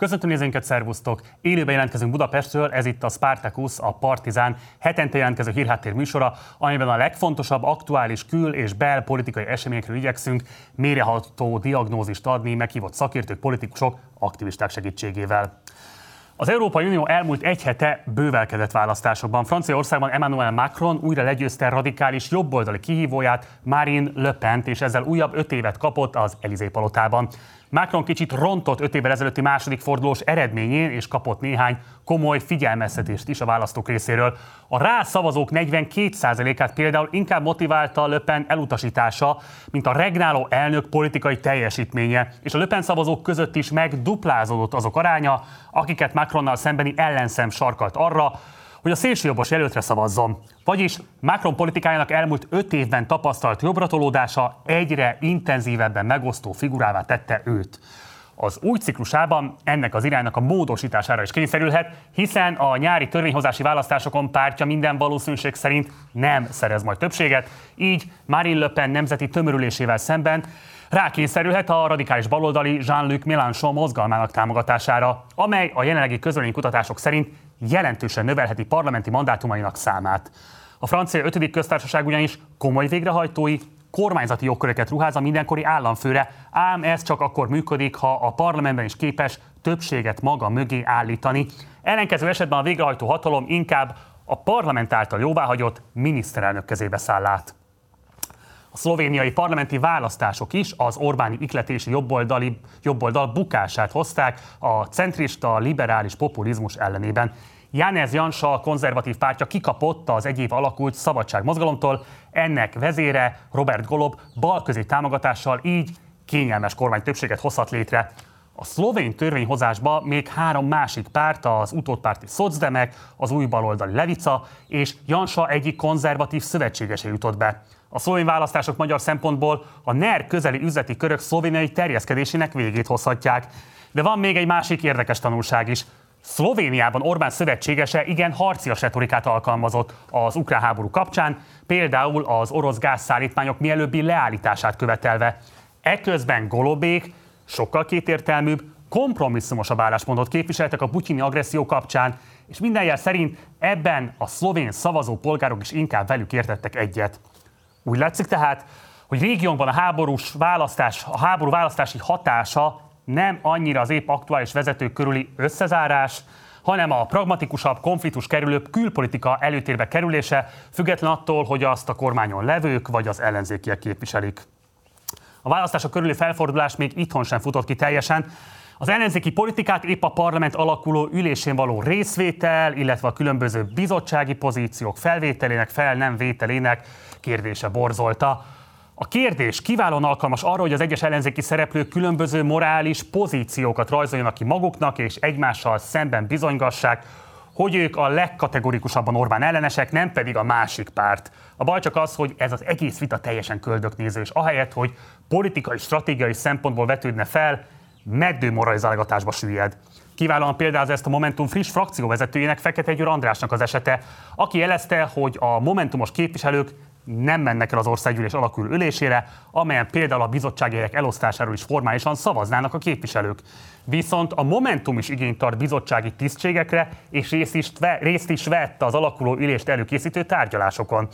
Köszöntöm nézőinket, szervusztok! Élőben jelentkezünk Budapestről, ez itt a Spartacus, a Partizán hetente jelentkező hírháttér műsora, amiben a legfontosabb aktuális kül- és belpolitikai eseményekről igyekszünk méreható diagnózist adni meghívott szakértők, politikusok, aktivisták segítségével. Az Európai Unió elmúlt egy hete bővelkedett választásokban. Franciaországban Emmanuel Macron újra legyőzte radikális jobboldali kihívóját Marine Le Pen, és ezzel újabb öt évet kapott az Elizé palotában. Macron kicsit rontott öt évvel ezelőtti második fordulós eredményén, és kapott néhány komoly figyelmeztetést is a választók részéről. A rá szavazók 42%-át például inkább motiválta Löpen elutasítása, mint a regnáló elnök politikai teljesítménye, és a Löpen szavazók között is megduplázódott azok aránya, akiket Macronnal szembeni ellenszem sarkalt arra, hogy a szélsőjobbos jelöltre szavazzon. Vagyis Macron politikájának elmúlt öt évben tapasztalt jobbratolódása egyre intenzívebben megosztó figurává tette őt. Az új ciklusában ennek az iránynak a módosítására is kényszerülhet, hiszen a nyári törvényhozási választásokon pártja minden valószínűség szerint nem szerez majd többséget, így Marine Le Pen nemzeti tömörülésével szemben rákényszerülhet a radikális baloldali Jean-Luc Mélenchon mozgalmának támogatására, amely a jelenlegi kutatások szerint jelentősen növelheti parlamenti mandátumainak számát. A francia 5. köztársaság ugyanis komoly végrehajtói, kormányzati jogköröket ruház a mindenkori államfőre, ám ez csak akkor működik, ha a parlamentben is képes többséget maga mögé állítani. Ellenkező esetben a végrehajtó hatalom inkább a parlament által jóváhagyott miniszterelnök kezébe száll át. A szlovéniai parlamenti választások is az Orbáni ikletési jobboldali, jobboldal bukását hozták a centrista liberális populizmus ellenében. Janez Jansa, a konzervatív pártja kikapott az egy év alakult szabadságmozgalomtól, ennek vezére Robert Golob balközi támogatással így kényelmes kormány többséget hozhat létre. A szlovén törvényhozásba még három másik párt, az utódpárti Szocdemek, az új baloldali Levica és Jansa egyik konzervatív szövetségese jutott be. A szlovén választások magyar szempontból a NER közeli üzleti körök szlovéniai terjeszkedésének végét hozhatják. De van még egy másik érdekes tanulság is. Szlovéniában Orbán szövetségese igen harcias retorikát alkalmazott az ukrán háború kapcsán, például az orosz gázszállítmányok mielőbbi leállítását követelve. Eközben Golobék sokkal kétértelműbb, kompromisszumosabb álláspontot képviseltek a putyini agresszió kapcsán, és minden jel szerint ebben a szlovén szavazó polgárok is inkább velük értettek egyet. Úgy látszik tehát, hogy régiónkban a háborús választás, a háború választási hatása nem annyira az épp aktuális vezetők körüli összezárás, hanem a pragmatikusabb, konfliktus kerülő külpolitika előtérbe kerülése, független attól, hogy azt a kormányon levők vagy az ellenzékiek képviselik. A választások körüli felfordulás még itthon sem futott ki teljesen. Az ellenzéki politikát épp a parlament alakuló ülésén való részvétel, illetve a különböző bizottsági pozíciók felvételének, fel nem vételének kérdése borzolta. A kérdés kiválóan alkalmas arra, hogy az egyes ellenzéki szereplők különböző morális pozíciókat rajzoljanak ki maguknak, és egymással szemben bizonygassák, hogy ők a legkategorikusabban Orbán ellenesek, nem pedig a másik párt. A baj csak az, hogy ez az egész vita teljesen köldöknéző, és ahelyett, hogy politikai, stratégiai szempontból vetődne fel, meddő moralizálgatásba süllyed. Kiválóan például ezt a Momentum friss frakcióvezetőjének Fekete Győr Andrásnak az esete, aki jelezte, hogy a Momentumos képviselők nem mennek el az országgyűlés alakul ülésére, amelyen például a bizottsági helyek elosztásáról is formálisan szavaznának a képviselők. Viszont a Momentum is igényt tart bizottsági tisztségekre, és részt is, részt is vett az alakuló ülést előkészítő tárgyalásokon.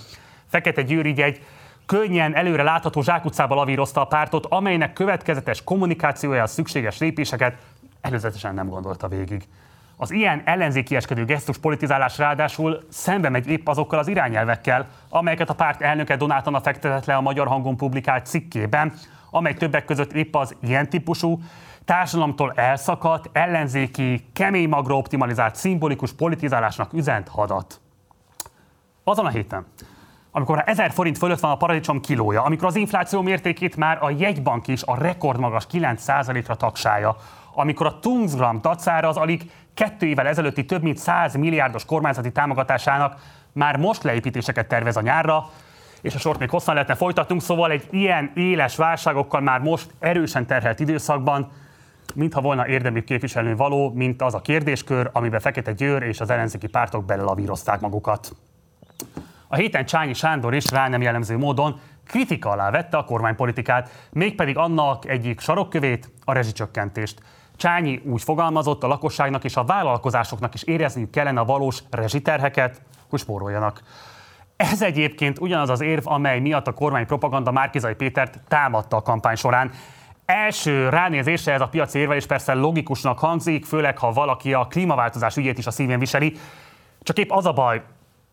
Fekete Győr így egy könnyen előre látható zsákutcába lavírozta a pártot, amelynek következetes kommunikációja a szükséges lépéseket előzetesen nem gondolta végig. Az ilyen ellenzékieskedő gesztus politizálás ráadásul szembe megy épp azokkal az irányelvekkel, amelyeket a párt elnöke Donátana fektetett le a Magyar Hangon publikált cikkében, amely többek között épp az ilyen típusú, társadalomtól elszakadt, ellenzéki, kemény magra optimalizált, szimbolikus politizálásnak üzent hadat. Azon a héten, amikor 1000 forint fölött van a paradicsom kilója, amikor az infláció mértékét már a jegybank is a rekordmagas 9%-ra tagsálja, amikor a Tungsgram dacára az alig kettő évvel ezelőtti több mint 100 milliárdos kormányzati támogatásának már most leépítéseket tervez a nyárra, és a sort még hosszan lehetne folytatnunk, szóval egy ilyen éles válságokkal már most erősen terhelt időszakban, mintha volna érdemű képviselni való, mint az a kérdéskör, amiben Fekete Győr és az ellenzéki pártok belelavírozták magukat. A héten Csányi Sándor is rá nem jellemző módon kritika alá vette a kormánypolitikát, mégpedig annak egyik sarokkövét, a rezsicsökkentést. Csányi úgy fogalmazott, a lakosságnak és a vállalkozásoknak is érezniük kellene a valós rezsiterheket, hogy spóroljanak. Ez egyébként ugyanaz az érv, amely miatt a kormány propaganda Márkizai Pétert támadta a kampány során. Első ránézésre ez a piaci érvelés persze logikusnak hangzik, főleg ha valaki a klímaváltozás ügyét is a szívén viseli. Csak épp az a baj,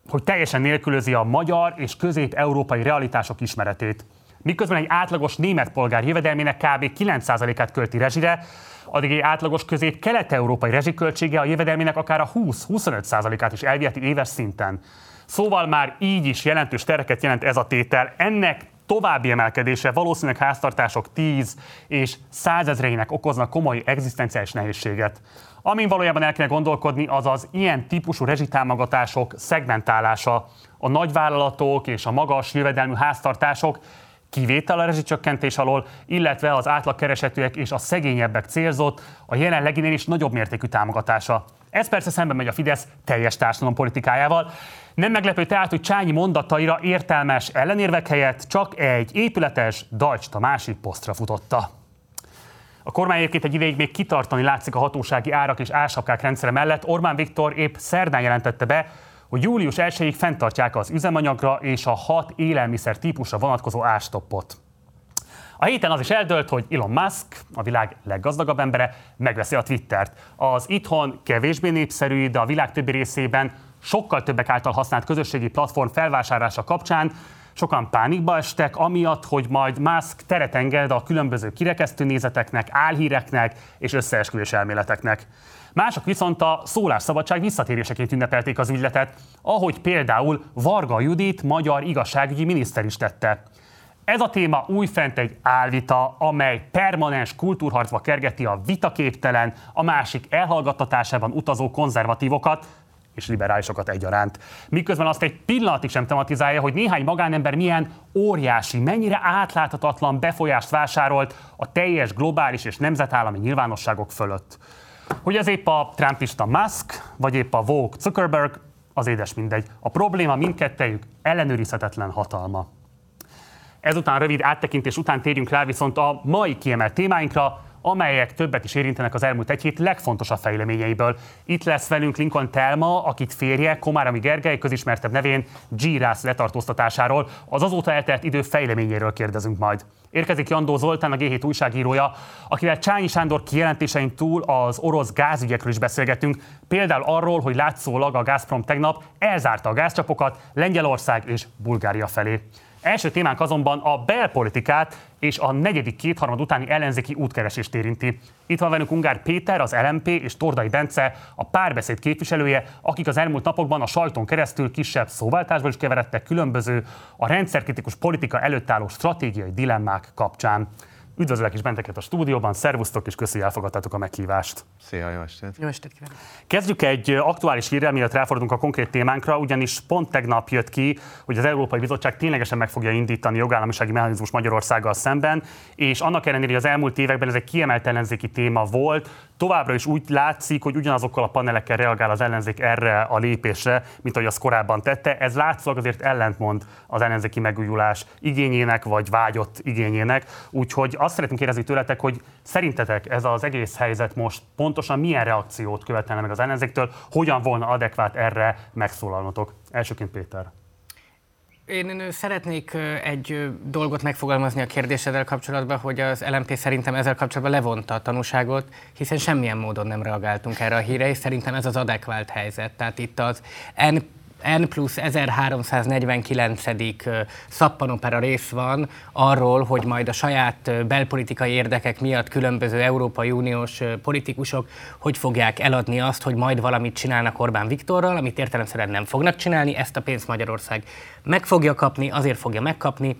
hogy teljesen nélkülözi a magyar és közép-európai realitások ismeretét. Miközben egy átlagos német polgár jövedelmének kb. 9%-át költi rezsire, addig egy átlagos közép-kelet-európai rezsiköltsége a jövedelmének akár a 20-25%-át is elviheti éves szinten. Szóval már így is jelentős tereket jelent ez a tétel. Ennek további emelkedése valószínűleg háztartások 10 és százezreinek okoznak komoly egzisztenciális nehézséget. Amin valójában el kell gondolkodni, az az ilyen típusú rezsitámogatások szegmentálása. A nagyvállalatok és a magas jövedelmű háztartások kivétel a rezsicsökkentés alól, illetve az átlagkeresetűek és a szegényebbek célzott, a jelenleginél is nagyobb mértékű támogatása. Ez persze szemben megy a Fidesz teljes politikájával. Nem meglepő tehát, hogy Csányi mondataira értelmes ellenérvek helyett csak egy épületes Dajcs másik posztra futotta. A kormány egyébként egy ideig még kitartani látszik a hatósági árak és ársapkák rendszere mellett. Orbán Viktor épp szerdán jelentette be, hogy július 1-ig fenntartják az üzemanyagra és a hat élelmiszer típusra vonatkozó árstoppot. A héten az is eldölt, hogy Elon Musk, a világ leggazdagabb embere, megveszi a Twittert. Az itthon kevésbé népszerű, de a világ többi részében sokkal többek által használt közösségi platform felvásárlása kapcsán sokan pánikba estek, amiatt, hogy majd Musk teret enged a különböző kirekesztő nézeteknek, álhíreknek és összeesküvés elméleteknek. Mások viszont a szólásszabadság visszatéréseként ünnepelték az ügyletet, ahogy például Varga Judit magyar igazságügyi miniszter is tette. Ez a téma újfent egy álvita, amely permanens kultúrharcba kergeti a vitaképtelen, a másik elhallgattatásában utazó konzervatívokat, és liberálisokat egyaránt. Miközben azt egy pillanatig sem tematizálja, hogy néhány magánember milyen óriási, mennyire átláthatatlan befolyást vásárolt a teljes globális és nemzetállami nyilvánosságok fölött. Hogy ez épp a trumpista Musk, vagy épp a Vogue Zuckerberg, az édes mindegy. A probléma mindkettejük ellenőrizhetetlen hatalma. Ezután rövid áttekintés után térjünk rá viszont a mai kiemelt témáinkra, amelyek többet is érintenek az elmúlt egy hét legfontosabb fejleményeiből. Itt lesz velünk Lincoln Telma, akit férje, Komárami Gergely közismertebb nevén Girász letartóztatásáról, az azóta eltelt idő fejleményéről kérdezünk majd. Érkezik Jandó Zoltán, a G7 újságírója, akivel Csányi Sándor kijelentésein túl az orosz gázügyekről is beszélgetünk, például arról, hogy látszólag a Gazprom tegnap elzárta a gázcsapokat Lengyelország és Bulgária felé. Első témánk azonban a belpolitikát és a negyedik kétharmad utáni ellenzéki útkeresést érinti. Itt van velünk Ungár Péter, az LMP és Tordai Bence, a párbeszéd képviselője, akik az elmúlt napokban a sajton keresztül kisebb szóváltásból is keveredtek különböző a rendszerkritikus politika előtt álló stratégiai dilemmák kapcsán. Üdvözlök is benteket a stúdióban, szervusztok, és köszönjük, elfogadtátok a meghívást. Szia, jó estét! Jó estét kívánok! Kezdjük egy aktuális hírrel, mielőtt ráfordulunk a konkrét témánkra, ugyanis pont tegnap jött ki, hogy az Európai Bizottság ténylegesen meg fogja indítani jogállamisági mechanizmus Magyarországgal szemben, és annak ellenére, hogy az elmúlt években ez egy kiemelt ellenzéki téma volt, továbbra is úgy látszik, hogy ugyanazokkal a panelekkel reagál az ellenzék erre a lépésre, mint ahogy az korábban tette. Ez látszólag azért ellentmond az ellenzéki megújulás igényének, vagy vágyott igényének. Úgyhogy azt szeretném kérdezni tőletek, hogy szerintetek ez az egész helyzet most pontosan milyen reakciót követelne meg az ellenzéktől, hogyan volna adekvát erre megszólalnotok? Elsőként Péter. Én szeretnék egy dolgot megfogalmazni a kérdéseddel kapcsolatban, hogy az LMP szerintem ezzel kapcsolatban levonta a tanúságot, hiszen semmilyen módon nem reagáltunk erre a híre, és szerintem ez az adekvált helyzet. Tehát itt az N N plusz 1349. szappanopera rész van arról, hogy majd a saját belpolitikai érdekek miatt különböző Európai Uniós politikusok hogy fogják eladni azt, hogy majd valamit csinálnak Orbán Viktorral, amit értelemszerűen nem fognak csinálni, ezt a pénzt Magyarország meg fogja kapni, azért fogja megkapni,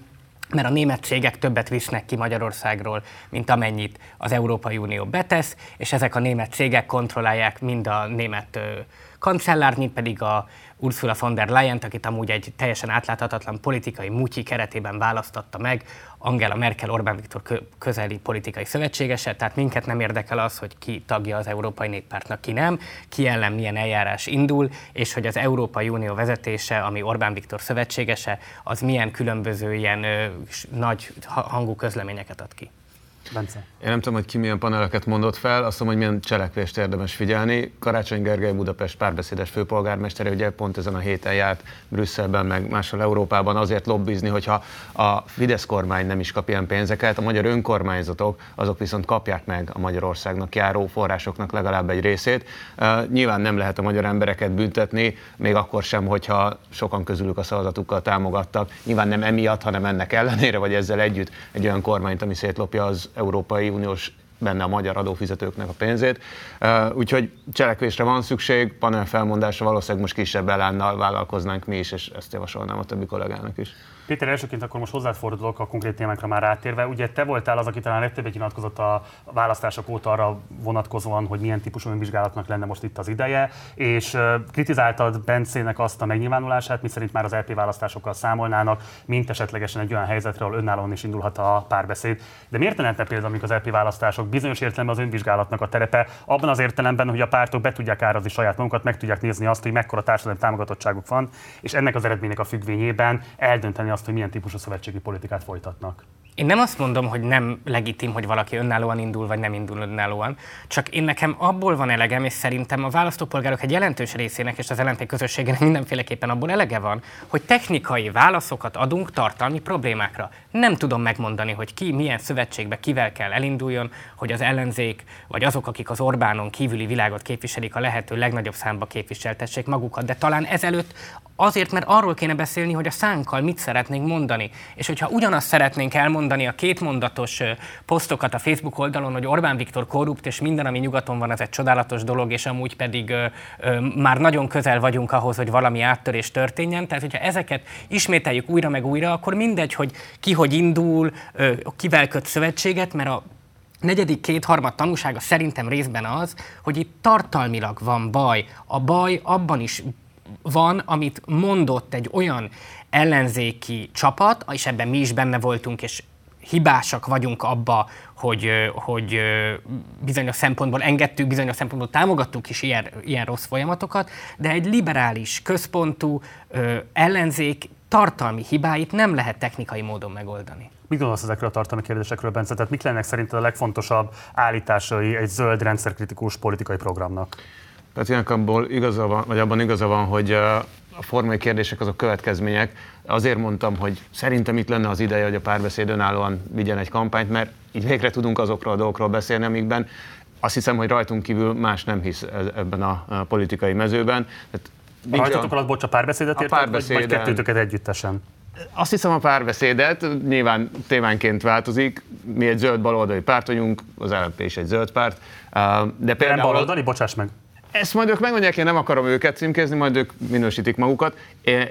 mert a német cégek többet visznek ki Magyarországról, mint amennyit az Európai Unió betesz, és ezek a német cégek kontrollálják mind a német kancellár, mint pedig a Ursula von der leyen akit amúgy egy teljesen átláthatatlan politikai mutyi keretében választotta meg, Angela Merkel Orbán Viktor közeli politikai szövetségese, tehát minket nem érdekel az, hogy ki tagja az Európai Néppártnak, ki nem, ki ellen milyen eljárás indul, és hogy az Európai Unió vezetése, ami Orbán Viktor szövetségese, az milyen különböző ilyen ö, nagy hangú közleményeket ad ki. Bence. Én nem tudom, hogy ki milyen paneleket mondott fel, azt mondom, hogy milyen cselekvést érdemes figyelni. Karácsony Gergely Budapest párbeszédes főpolgármestere ugye pont ezen a héten járt Brüsszelben, meg máshol Európában azért lobbizni, hogyha a Fidesz kormány nem is kap ilyen pénzeket, a magyar önkormányzatok azok viszont kapják meg a Magyarországnak járó forrásoknak legalább egy részét. Uh, nyilván nem lehet a magyar embereket büntetni, még akkor sem, hogyha sokan közülük a szavazatukkal támogattak. Nyilván nem emiatt, hanem ennek ellenére, vagy ezzel együtt egy olyan kormányt, ami szétlopja az Európai Uniós benne a magyar adófizetőknek a pénzét. Úgyhogy cselekvésre van szükség, panel felmondásra valószínűleg most kisebb elánnal vállalkoznánk mi is, és ezt javasolnám a többi kollégának is. Péter, elsőként akkor most hozzád fordulok a konkrét témákra már rátérve. Ugye te voltál az, aki talán legtöbbet nyilatkozott a választások óta arra vonatkozóan, hogy milyen típusú önvizsgálatnak lenne most itt az ideje, és kritizáltad Bencének azt a megnyilvánulását, miszerint már az LP választásokkal számolnának, mint esetlegesen egy olyan helyzetre, ahol önállóan is indulhat a párbeszéd. De miért ne például, amikor az LP választások bizonyos értelemben az önvizsgálatnak a terepe, abban az értelemben, hogy a pártok be tudják árazni saját magukat, meg tudják nézni azt, hogy mekkora társadalmi támogatottságuk van, és ennek az eredménynek a függvényében eldönteni azt, hogy milyen típusú szövetségi politikát folytatnak. Én nem azt mondom, hogy nem legitim, hogy valaki önállóan indul, vagy nem indul önállóan, csak én nekem abból van elegem, és szerintem a választópolgárok egy jelentős részének és az LNP közösségének mindenféleképpen abból elege van, hogy technikai válaszokat adunk tartalmi problémákra. Nem tudom megmondani, hogy ki milyen szövetségbe kivel kell elinduljon, hogy az ellenzék, vagy azok, akik az Orbánon kívüli világot képviselik, a lehető legnagyobb számba képviseltessék magukat, de talán ezelőtt azért, mert arról kéne beszélni, hogy a szánkkal mit szeretnénk mondani. És hogyha ugyanazt szeretnénk elmondani a kétmondatos posztokat a Facebook oldalon, hogy Orbán Viktor korrupt, és minden, ami nyugaton van, ez egy csodálatos dolog, és amúgy pedig már nagyon közel vagyunk ahhoz, hogy valami áttörés történjen. Tehát, hogyha ezeket ismételjük újra meg újra, akkor mindegy, hogy ki hogy indul, kivel köt szövetséget, mert a negyedik kétharmad tanúsága szerintem részben az, hogy itt tartalmilag van baj. A baj abban is van, amit mondott egy olyan ellenzéki csapat, és ebben mi is benne voltunk, és hibásak vagyunk abba, hogy, hogy bizonyos szempontból engedtük, bizonyos szempontból támogattuk is ilyen, ilyen rossz folyamatokat, de egy liberális, központú ellenzék tartalmi hibáit nem lehet technikai módon megoldani. Mit gondolsz ezekről a tartalmi kérdésekről, Bence? Tehát mik lennek szerinted a legfontosabb állításai egy zöld rendszerkritikus politikai programnak? Tehát abból igaza van, vagy abban igaza van, hogy a formai kérdések azok következmények. Azért mondtam, hogy szerintem itt lenne az ideje, hogy a párbeszéd önállóan vigyen egy kampányt, mert így végre tudunk azokról a dolgokról beszélni, amikben azt hiszem, hogy rajtunk kívül más nem hisz ebben a politikai mezőben. Tehát Rajtatok alatt, bocs, a párbeszédet a párbeszéden, vagy kettőtöket együttesen? Azt hiszem a párbeszédet nyilván témánként változik. Mi egy zöld baloldali párt vagyunk, az LNP is egy zöld párt. De például... Nem baloldali? Bocsáss meg. Ezt majd ők megmondják, én nem akarom őket címkézni, majd ők minősítik magukat.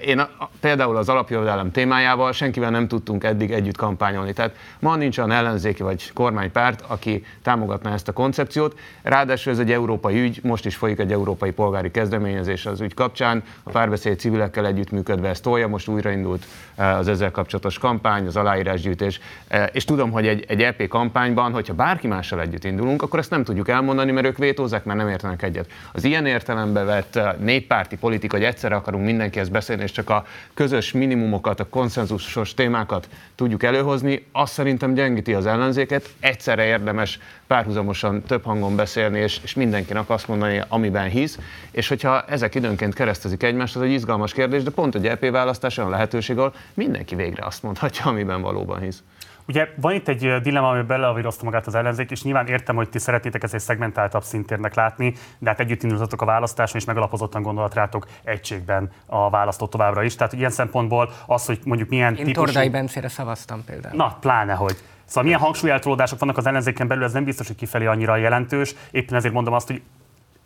Én a, a, például az alapjövedelem témájával senkivel nem tudtunk eddig együtt kampányolni. Tehát ma nincs olyan ellenzéki vagy kormánypárt, aki támogatná ezt a koncepciót. Ráadásul ez egy európai ügy, most is folyik egy európai polgári kezdeményezés az ügy kapcsán. A párbeszéd civilekkel együttműködve ezt tolja, most újraindult eh, az ezzel kapcsolatos kampány, az aláírásgyűjtés. Eh, és tudom, hogy egy, egy EP kampányban, hogyha bárki mással együtt indulunk, akkor ezt nem tudjuk elmondani, mert ők vétózzák, mert nem értenek egyet. Az ilyen értelembe vett eh, néppárti politika, hogy egyszerre akarunk mindenkihez beszélni, és csak a közös minimumokat, a konszenzusos témákat tudjuk előhozni, azt szerintem gyengíti az ellenzéket. Egyszerre érdemes párhuzamosan több hangon beszélni, és, és mindenkinek azt mondani, amiben hisz. És hogyha ezek időnként keresztezik egymást, az egy izgalmas kérdés, de pont egy EP választás olyan lehetőség, ahol mindenki végre azt mondhatja, amiben valóban hisz. Ugye van itt egy dilemma, ami beleavírozta magát az ellenzék, és nyilván értem, hogy ti szeretnétek ezt egy szegmentáltabb szintérnek látni, de hát együtt indultatok a választáson, és megalapozottan gondolat rátok egységben a választó továbbra is. Tehát ilyen szempontból az, hogy mondjuk milyen Én típusú... Tordai Bencére szavaztam például. Na, pláne, hogy. Szóval milyen hangsúlyeltolódások vannak az ellenzéken belül, ez nem biztos, hogy kifelé annyira jelentős. Éppen ezért mondom azt, hogy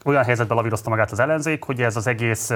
olyan helyzetben lavírozta magát az ellenzék, hogy ez az egész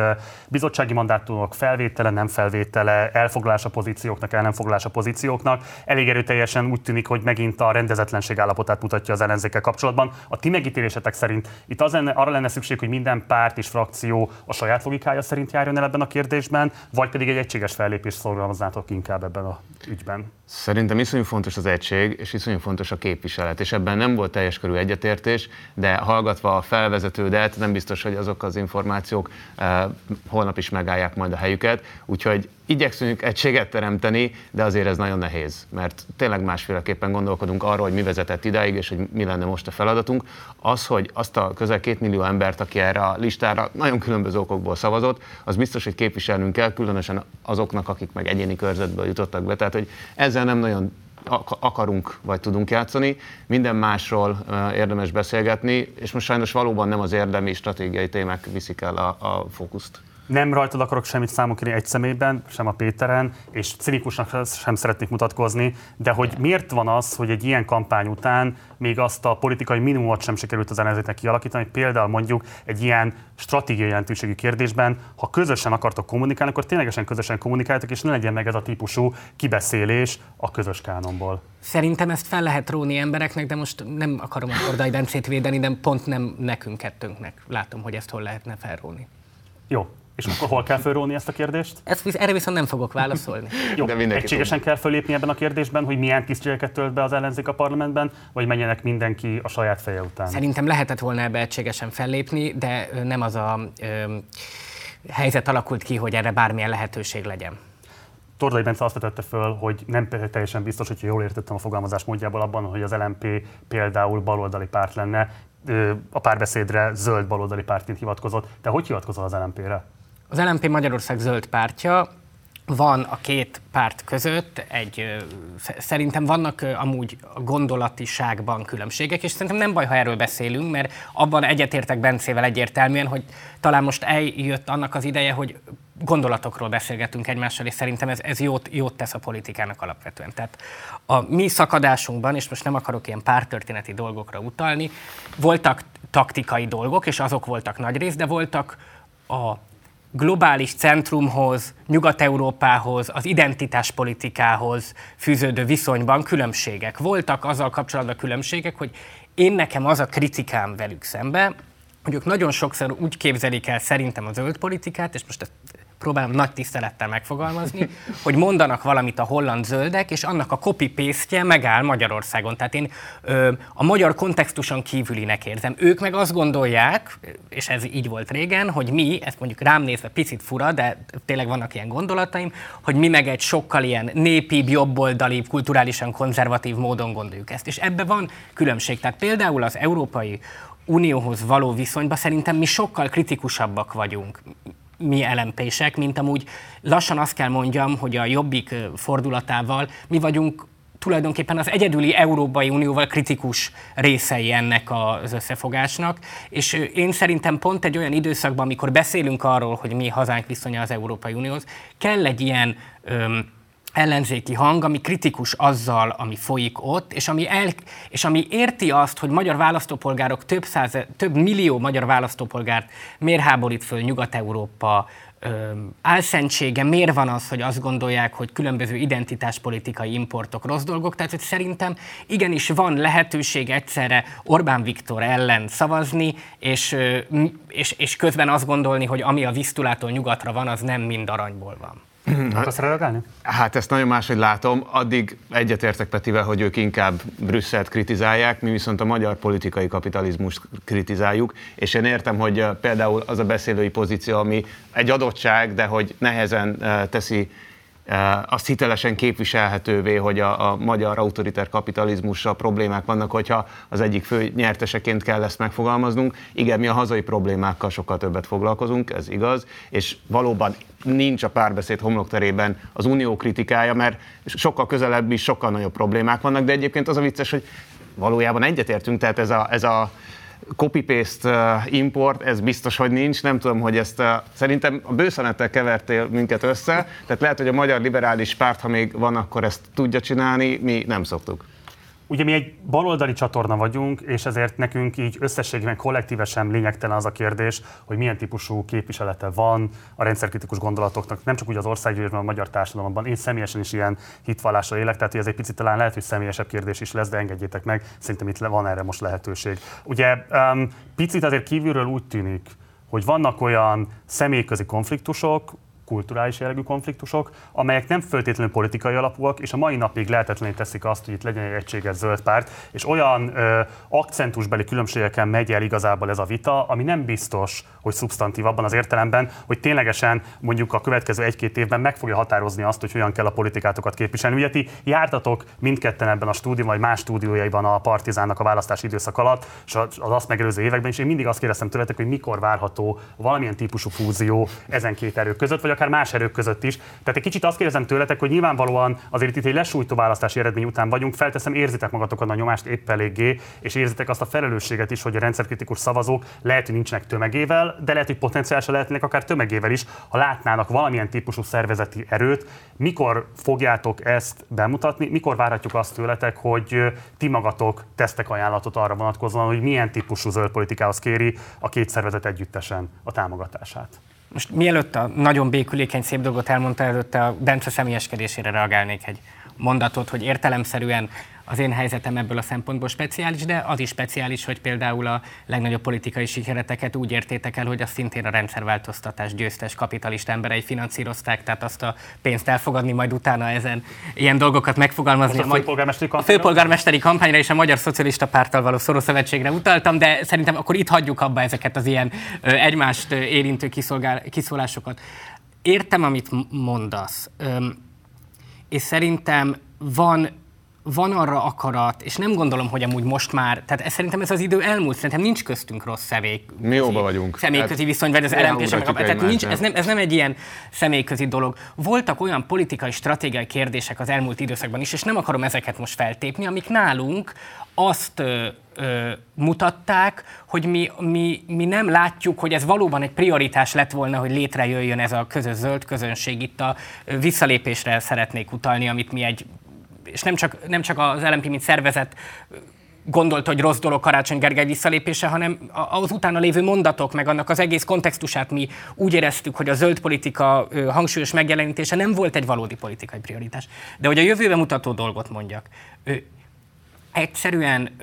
bizottsági mandátumok felvétele, nem felvétele, elfoglalása pozícióknak, el nem foglalása pozícióknak elég erőteljesen úgy tűnik, hogy megint a rendezetlenség állapotát mutatja az ellenzékkel kapcsolatban. A ti megítélésetek szerint itt az lenne, arra lenne szükség, hogy minden párt és frakció a saját logikája szerint járjon el ebben a kérdésben, vagy pedig egy egységes fellépést szorgalmaznátok inkább ebben a ügyben? Szerintem iszonyú fontos az egység, és iszonyú fontos a képviselet, és ebben nem volt teljes körű egyetértés, de hallgatva a felvezetődet, nem biztos, hogy azok az információk eh, holnap is megállják majd a helyüket, úgyhogy igyekszünk egységet teremteni, de azért ez nagyon nehéz, mert tényleg másféleképpen gondolkodunk arról, hogy mi vezetett idáig, és hogy mi lenne most a feladatunk. Az, hogy azt a közel két millió embert, aki erre a listára nagyon különböző okokból szavazott, az biztos, hogy képviselnünk kell, különösen azoknak, akik meg egyéni körzetből jutottak be. Tehát, hogy ezzel nem nagyon akarunk vagy tudunk játszani, minden másról érdemes beszélgetni, és most sajnos valóban nem az érdemi stratégiai témák viszik el a, a fókuszt nem rajtad akarok semmit számukra egy személyben, sem a Péteren, és cinikusnak sem szeretnék mutatkozni, de hogy miért van az, hogy egy ilyen kampány után még azt a politikai minimumot sem sikerült az ellenzéknek kialakítani, hogy például mondjuk egy ilyen stratégiai jelentőségű kérdésben, ha közösen akartok kommunikálni, akkor ténylegesen közösen kommunikáltok, és ne legyen meg ez a típusú kibeszélés a közös kánonból. Szerintem ezt fel lehet róni embereknek, de most nem akarom a Kordai Bencét védeni, de pont nem nekünk kettőnknek. Látom, hogy ezt hol lehetne felróni. Jó, és akkor hol kell fölróni ezt a kérdést? Ezt, erre viszont nem fogok válaszolni. Jó, De egységesen tud. kell fölépni ebben a kérdésben, hogy milyen tisztségeket tölt be az ellenzék a parlamentben, vagy menjenek mindenki a saját feje után? Szerintem lehetett volna ebbe egységesen fellépni, de nem az a ö, helyzet alakult ki, hogy erre bármilyen lehetőség legyen. Tordai Bence azt vetette föl, hogy nem teljesen biztos, hogyha jól értettem a fogalmazás módjából abban, hogy az LMP például baloldali párt lenne, a párbeszédre zöld baloldali pártként hivatkozott. Te hogy hivatkozol az LMP-re? Az LMP Magyarország zöld pártja, van a két párt között egy, szerintem vannak amúgy gondolatiságban különbségek, és szerintem nem baj, ha erről beszélünk, mert abban egyetértek Bencével egyértelműen, hogy talán most eljött annak az ideje, hogy gondolatokról beszélgetünk egymással, és szerintem ez, ez jót, jót tesz a politikának alapvetően. Tehát a mi szakadásunkban, és most nem akarok ilyen pártörténeti dolgokra utalni, voltak taktikai dolgok, és azok voltak nagy rész, de voltak a globális centrumhoz, Nyugat-Európához, az identitáspolitikához fűződő viszonyban különbségek. Voltak azzal kapcsolatban különbségek, hogy én nekem az a kritikám velük szembe, hogy ők nagyon sokszor úgy képzelik el szerintem a zöld politikát, és most próbálom nagy tisztelettel megfogalmazni, hogy mondanak valamit a holland zöldek, és annak a copy paste megáll Magyarországon. Tehát én ö, a magyar kontextuson kívülinek érzem. Ők meg azt gondolják, és ez így volt régen, hogy mi, ezt mondjuk rám nézve picit fura, de tényleg vannak ilyen gondolataim, hogy mi meg egy sokkal ilyen népibb, jobboldali, kulturálisan konzervatív módon gondoljuk ezt. És ebbe van különbség. Tehát például az Európai Unióhoz való viszonyban szerintem mi sokkal kritikusabbak vagyunk mi lmp mint amúgy lassan azt kell mondjam, hogy a jobbik fordulatával mi vagyunk tulajdonképpen az egyedüli Európai Unióval kritikus részei ennek az összefogásnak, és én szerintem pont egy olyan időszakban, amikor beszélünk arról, hogy mi hazánk viszonya az Európai Unióhoz, kell egy ilyen öm, ellenzéki hang, ami kritikus azzal, ami folyik ott, és ami, el, és ami érti azt, hogy magyar választópolgárok, több, száz, több millió magyar választópolgárt miért háborít föl Nyugat-Európa álszentsége, miért van az, hogy azt gondolják, hogy különböző identitáspolitikai importok rossz dolgok, tehát hogy szerintem igenis van lehetőség egyszerre Orbán Viktor ellen szavazni, és, és, és közben azt gondolni, hogy ami a Visztulától nyugatra van, az nem mind aranyból van. Akarsz reagálni? Hát ezt nagyon máshogy látom. Addig egyetértek Petivel, hogy ők inkább Brüsszelt kritizálják, mi viszont a magyar politikai kapitalizmust kritizáljuk, és én értem, hogy például az a beszélői pozíció, ami egy adottság, de hogy nehezen teszi azt hitelesen képviselhetővé, hogy a, a magyar autoriter kapitalizmussal problémák vannak, hogyha az egyik fő nyerteseként kell ezt megfogalmaznunk. Igen, mi a hazai problémákkal sokkal többet foglalkozunk, ez igaz, és valóban nincs a párbeszéd homlokterében az unió kritikája, mert sokkal közelebb is sokkal nagyobb problémák vannak, de egyébként az a vicces, hogy valójában egyetértünk, tehát ez a, ez a copy-paste uh, import, ez biztos, hogy nincs. Nem tudom, hogy ezt uh, szerintem a bőszenettel kevertél minket össze, tehát lehet, hogy a magyar liberális párt, ha még van, akkor ezt tudja csinálni, mi nem szoktuk. Ugye mi egy baloldali csatorna vagyunk, és ezért nekünk így összességében kollektívesen lényegtelen az a kérdés, hogy milyen típusú képviselete van a rendszerkritikus gondolatoknak, nem csak úgy az országgyűlésben, a magyar társadalomban. Én személyesen is ilyen hitvallással élek, tehát hogy ez egy picit talán lehet, hogy személyesebb kérdés is lesz, de engedjétek meg, szerintem itt van erre most lehetőség. Ugye picit azért kívülről úgy tűnik, hogy vannak olyan személyközi konfliktusok, kulturális jellegű konfliktusok, amelyek nem feltétlenül politikai alapúak, és a mai napig lehetetlené teszik azt, hogy itt legyen egy egységes zöld párt, és olyan ö, akcentusbeli különbségeken megy el igazából ez a vita, ami nem biztos, hogy szubstantív abban az értelemben, hogy ténylegesen mondjuk a következő egy-két évben meg fogja határozni azt, hogy hogyan kell a politikátokat képviselni. Ugye ti jártatok mindketten ebben a stúdió, vagy más stúdiójaiban a Partizánnak a választási időszak alatt, és az azt megelőző években, és én mindig azt kérdeztem tőletek, hogy mikor várható valamilyen típusú fúzió ezen két erők között, vagy akár más erők között is. Tehát egy kicsit azt kérdezem tőletek, hogy nyilvánvalóan azért itt egy lesújtó választási eredmény után vagyunk, felteszem, érzitek magatokat a nyomást épp eléggé, és érzitek azt a felelősséget is, hogy a rendszerkritikus szavazók lehet, hogy nincsenek tömegével, de lehet, hogy potenciálisan lehetnek akár tömegével is, ha látnának valamilyen típusú szervezeti erőt. Mikor fogjátok ezt bemutatni? Mikor várhatjuk azt tőletek, hogy ti magatok tesztek ajánlatot arra vonatkozóan, hogy milyen típusú zöld politikához kéri a két szervezet együttesen a támogatását? Most mielőtt a nagyon békülékeny szép dolgot elmondta, előtte a Bence személyeskedésére reagálnék egy mondatot, hogy értelemszerűen az én helyzetem ebből a szempontból speciális, de az is speciális, hogy például a legnagyobb politikai sikereteket úgy értétek el, hogy azt szintén a rendszerváltoztatás győztes kapitalista emberei finanszírozták, tehát azt a pénzt elfogadni, majd utána ezen ilyen dolgokat megfogalmazni. Most a főpolgármesteri? A főpolgármesteri kampányra és a Magyar Szocialista Párttal való szoros szövetségre utaltam, de szerintem akkor itt hagyjuk abba ezeket az ilyen egymást érintő kiszólásokat. Értem, amit mondasz, és szerintem van van arra akarat, és nem gondolom, hogy amúgy most már, tehát szerintem ez az idő elmúlt, szerintem nincs köztünk rossz személy. Mi jóba vagyunk. Személyközi hát, viszony, vagy az lmp tehát nincs, ez, nem, ez nem egy ilyen személyközi dolog. Voltak olyan politikai, stratégiai kérdések az elmúlt időszakban is, és nem akarom ezeket most feltépni, amik nálunk azt ö, ö, mutatták, hogy mi, mi, mi nem látjuk, hogy ez valóban egy prioritás lett volna, hogy létrejöjjön ez a közös zöld közönség. Itt a visszalépésre szeretnék utalni, amit mi egy és nem csak, nem csak az LMP, mint szervezet gondolta, hogy rossz dolog Karácsony Gergely visszalépése, hanem az utána lévő mondatok, meg annak az egész kontextusát mi úgy éreztük, hogy a zöld politika hangsúlyos megjelenítése nem volt egy valódi politikai prioritás. De hogy a jövőbe mutató dolgot mondjak, egyszerűen,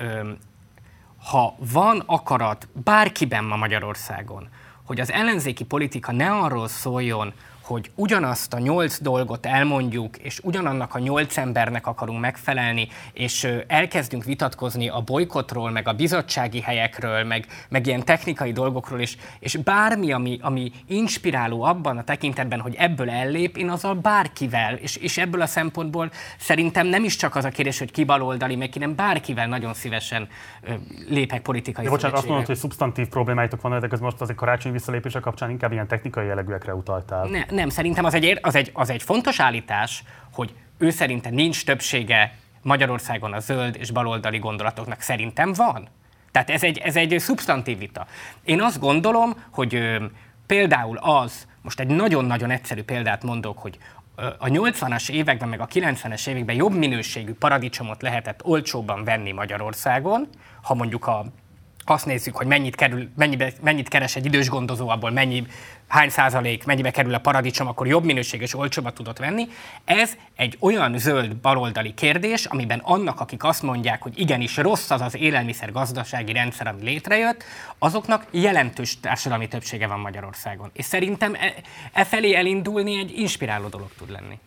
ha van akarat bárkiben ma Magyarországon, hogy az ellenzéki politika ne arról szóljon, hogy ugyanazt a nyolc dolgot elmondjuk, és ugyanannak a nyolc embernek akarunk megfelelni, és elkezdünk vitatkozni a bolykotról, meg a bizottsági helyekről, meg, meg ilyen technikai dolgokról, és, és bármi, ami, ami inspiráló abban a tekintetben, hogy ebből ellép, én azzal bárkivel, és, és ebből a szempontból szerintem nem is csak az a kérdés, hogy ki baloldali, meg ki nem, bárkivel nagyon szívesen ö, lépek politikai ja, bocsánat, azt mondod, hogy szubstantív problémáitok van, de ez most az egy karácsonyi visszalépése kapcsán inkább ilyen technikai jellegűekre utaltál. Ne, nem, szerintem az egy, az, egy, az egy fontos állítás, hogy ő szerintem nincs többsége Magyarországon a zöld és baloldali gondolatoknak. Szerintem van. Tehát ez egy, ez egy szubstantív vita. Én azt gondolom, hogy ö, például az, most egy nagyon-nagyon egyszerű példát mondok, hogy a 80-as években, meg a 90-es években jobb minőségű paradicsomot lehetett olcsóbban venni Magyarországon, ha mondjuk a azt nézzük, hogy mennyit, kerül, mennyibe, mennyit keres egy idős gondozó, abból mennyi, hány százalék, mennyibe kerül a paradicsom, akkor jobb minőség és olcsóbbat tudott venni. Ez egy olyan zöld baloldali kérdés, amiben annak, akik azt mondják, hogy igenis rossz az az élelmiszer gazdasági rendszer, ami létrejött, azoknak jelentős társadalmi többsége van Magyarországon. És szerintem e, e felé elindulni egy inspiráló dolog tud lenni.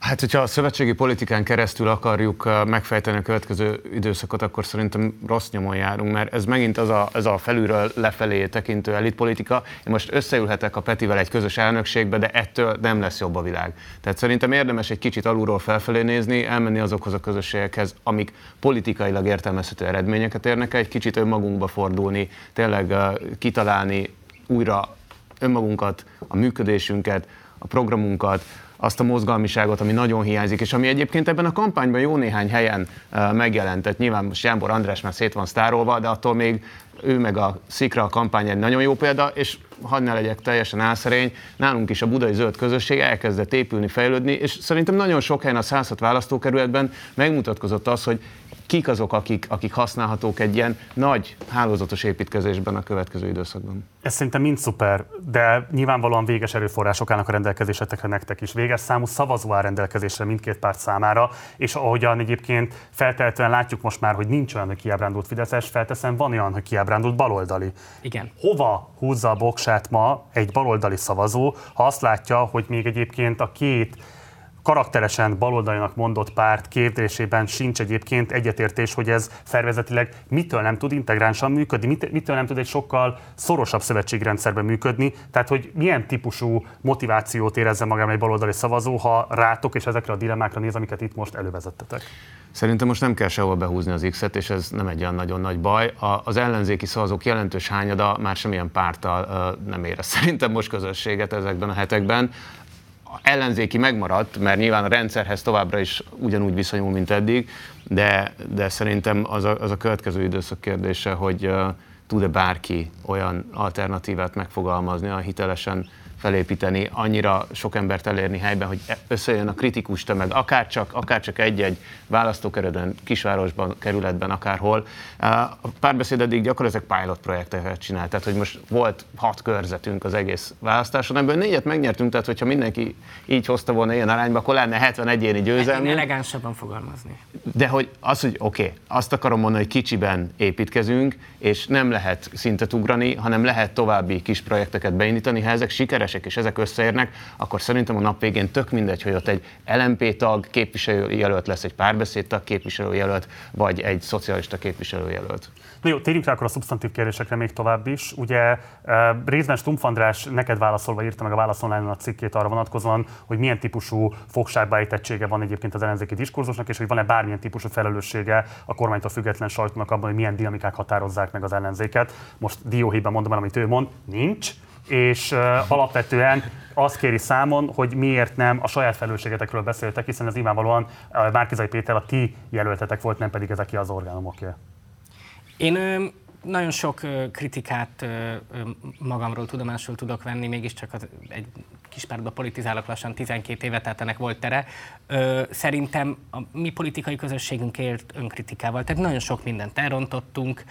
Hát, hogyha a szövetségi politikán keresztül akarjuk uh, megfejteni a következő időszakot, akkor szerintem rossz nyomon járunk, mert ez megint az a, az a felülről lefelé tekintő elitpolitika. Én most összeülhetek a Petivel egy közös elnökségbe, de ettől nem lesz jobb a világ. Tehát szerintem érdemes egy kicsit alulról felfelé nézni, elmenni azokhoz a közösségekhez, amik politikailag értelmezhető eredményeket érnek egy kicsit önmagunkba fordulni, tényleg uh, kitalálni újra önmagunkat, a működésünket, a programunkat, azt a mozgalmiságot, ami nagyon hiányzik, és ami egyébként ebben a kampányban jó néhány helyen uh, megjelentett. Nyilván most Jánbor András már szét van sztárolva, de attól még ő meg a Szikra a kampány egy nagyon jó példa, és hadd ne legyek teljesen álszerény, nálunk is a budai zöld közösség elkezdett épülni, fejlődni, és szerintem nagyon sok helyen a 106 választókerületben megmutatkozott az, hogy kik azok, akik, akik használhatók egy ilyen nagy hálózatos építkezésben a következő időszakban. Ez szerintem mind szuper, de nyilvánvalóan véges erőforrások állnak a rendelkezésetekre nektek is. Véges számú szavazó áll rendelkezésre mindkét párt számára, és ahogyan egyébként feltehetően látjuk most már, hogy nincs olyan, hogy kiábrándult Fideszes, felteszem, van olyan, hogy kiábrándult baloldali. Igen. Hova húzza a boksát ma egy baloldali szavazó, ha azt látja, hogy még egyébként a két karakteresen baloldalinak mondott párt kérdésében sincs egyébként egyetértés, hogy ez szervezetileg mitől nem tud integránsan működni, mit, mitől nem tud egy sokkal szorosabb szövetségrendszerben működni, tehát hogy milyen típusú motivációt érezze magában egy baloldali szavazó, ha rátok és ezekre a dilemmákra néz, amiket itt most elővezettetek. Szerintem most nem kell sehol behúzni az X-et, és ez nem egy olyan nagyon nagy baj. A, az ellenzéki szavazók jelentős hányada már semmilyen párttal uh, nem érez szerintem most közösséget ezekben a hetekben ellenzéki megmaradt, mert nyilván a rendszerhez továbbra is ugyanúgy viszonyul, mint eddig, de, de szerintem az a, az a következő időszak kérdése, hogy uh, tud-e bárki olyan alternatívát megfogalmazni, a hitelesen felépíteni, annyira sok embert elérni helyben, hogy összejön a kritikus tömeg, akár csak, akár csak egy-egy választókerületben, kisvárosban, kerületben, akárhol. A párbeszéd eddig gyakorlatilag pilot projekteket csinált, tehát hogy most volt hat körzetünk az egész választáson, ebből négyet megnyertünk, tehát hogyha mindenki így hozta volna ilyen arányba, akkor lenne 70 egyéni győzelmi. Én elegánsabban fogalmazni. De hogy az, hogy oké, okay, azt akarom mondani, hogy kicsiben építkezünk, és nem lehet szintet ugrani, hanem lehet további kis projekteket beindítani, ha ezek sikeres sikeresek, és ezek összeérnek, akkor szerintem a nap végén tök mindegy, hogy ott egy LMP tag képviselőjelölt lesz, egy párbeszédtag képviselőjelölt, vagy egy szocialista képviselőjelölt. Na jó, térjünk rá akkor a szubstantív kérdésekre még tovább is. Ugye részben Stumpf András neked válaszolva írta meg a válaszolnályon a cikkét arra vonatkozóan, hogy milyen típusú fogságbeállítettsége van egyébként az ellenzéki diskurzusnak, és hogy van-e bármilyen típusú felelőssége a kormánytól független sajtónak abban, hogy milyen dinamikák határozzák meg az ellenzéket. Most dióhéjban mondom el, amit ő mond, nincs és alapvetően azt kéri számon, hogy miért nem a saját felelősségetekről beszéltek, hiszen ez nyilvánvalóan Márkizai Péter a ti jelöltetek volt, nem pedig ezek az orgánumoké. Én nagyon sok kritikát magamról tudomásul tudok venni, mégiscsak az, egy kis párba politizálok lassan 12 éve, tehát ennek volt tere. Szerintem a mi politikai közösségünk élt önkritikával, tehát nagyon sok mindent elrontottunk.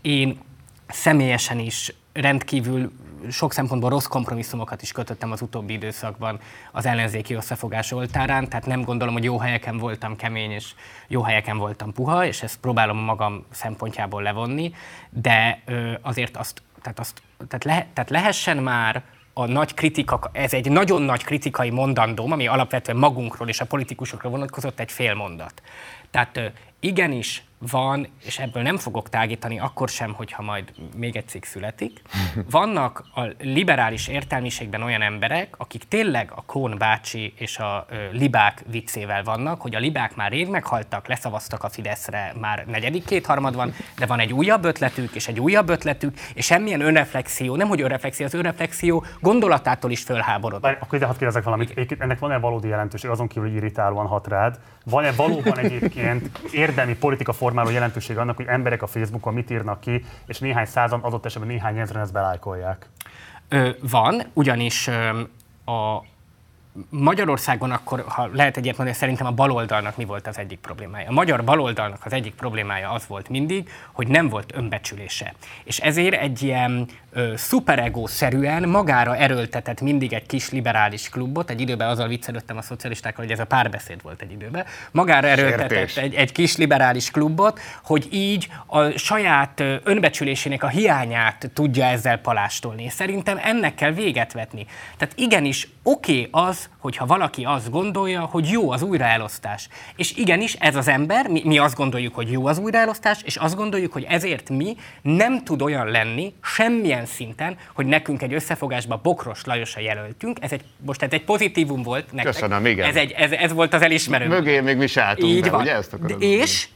Én személyesen is rendkívül sok szempontból rossz kompromisszumokat is kötöttem az utóbbi időszakban az ellenzéki összefogás oltárán, tehát nem gondolom, hogy jó helyeken voltam kemény, és jó helyeken voltam puha, és ezt próbálom magam szempontjából levonni, de azért azt, tehát, azt tehát, le, tehát lehessen már a nagy kritika, ez egy nagyon nagy kritikai mondandóm, ami alapvetően magunkról és a politikusokra vonatkozott egy fél mondat. Tehát igenis van, és ebből nem fogok tágítani akkor sem, hogyha majd még egy cikk születik, vannak a liberális értelmiségben olyan emberek, akik tényleg a Kón bácsi és a ö, libák viccével vannak, hogy a libák már rég meghaltak, leszavaztak a Fideszre, már negyedik kétharmad van, de van egy újabb ötletük, és egy újabb ötletük, és semmilyen önreflexió, nem hogy önreflexió, az önreflexió gondolatától is fölháborodott. Akkor ide hadd kérdezek valamit, ennek van-e valódi jelentőség, azon kívül, hogy irritálóan hat rád, van-e valóban egyébként érdemi politika formáló jelentőség annak, hogy emberek a Facebookon mit írnak ki, és néhány százan, adott esetben néhány ezeren ezt belájkolják? Ö, van, ugyanis ö, a Magyarországon akkor, ha lehet egyet mondani, szerintem a baloldalnak mi volt az egyik problémája. A magyar baloldalnak az egyik problémája az volt mindig, hogy nem volt önbecsülése. És ezért egy ilyen szuperego-szerűen magára erőltetett mindig egy kis liberális klubot, egy időben azzal viccelődtem a szocialistákkal, hogy ez a párbeszéd volt egy időben, magára erőltetett egy, egy kis liberális klubot, hogy így a saját önbecsülésének a hiányát tudja ezzel palástolni. Szerintem ennek kell véget vetni. Tehát igenis oké okay az, hogyha valaki azt gondolja, hogy jó az újraelosztás. És igenis, ez az ember, mi, mi azt gondoljuk, hogy jó az újraelosztás, és azt gondoljuk, hogy ezért mi nem tud olyan lenni semmilyen szinten, hogy nekünk egy összefogásba Bokros Lajosra jelöltünk. Ez egy, most ez egy pozitívum volt nektek. Köszönöm, igen. Ez, egy, ez, ez volt az elismerő. Mögé még mi se álltunk Így be, van. ugye ezt De, És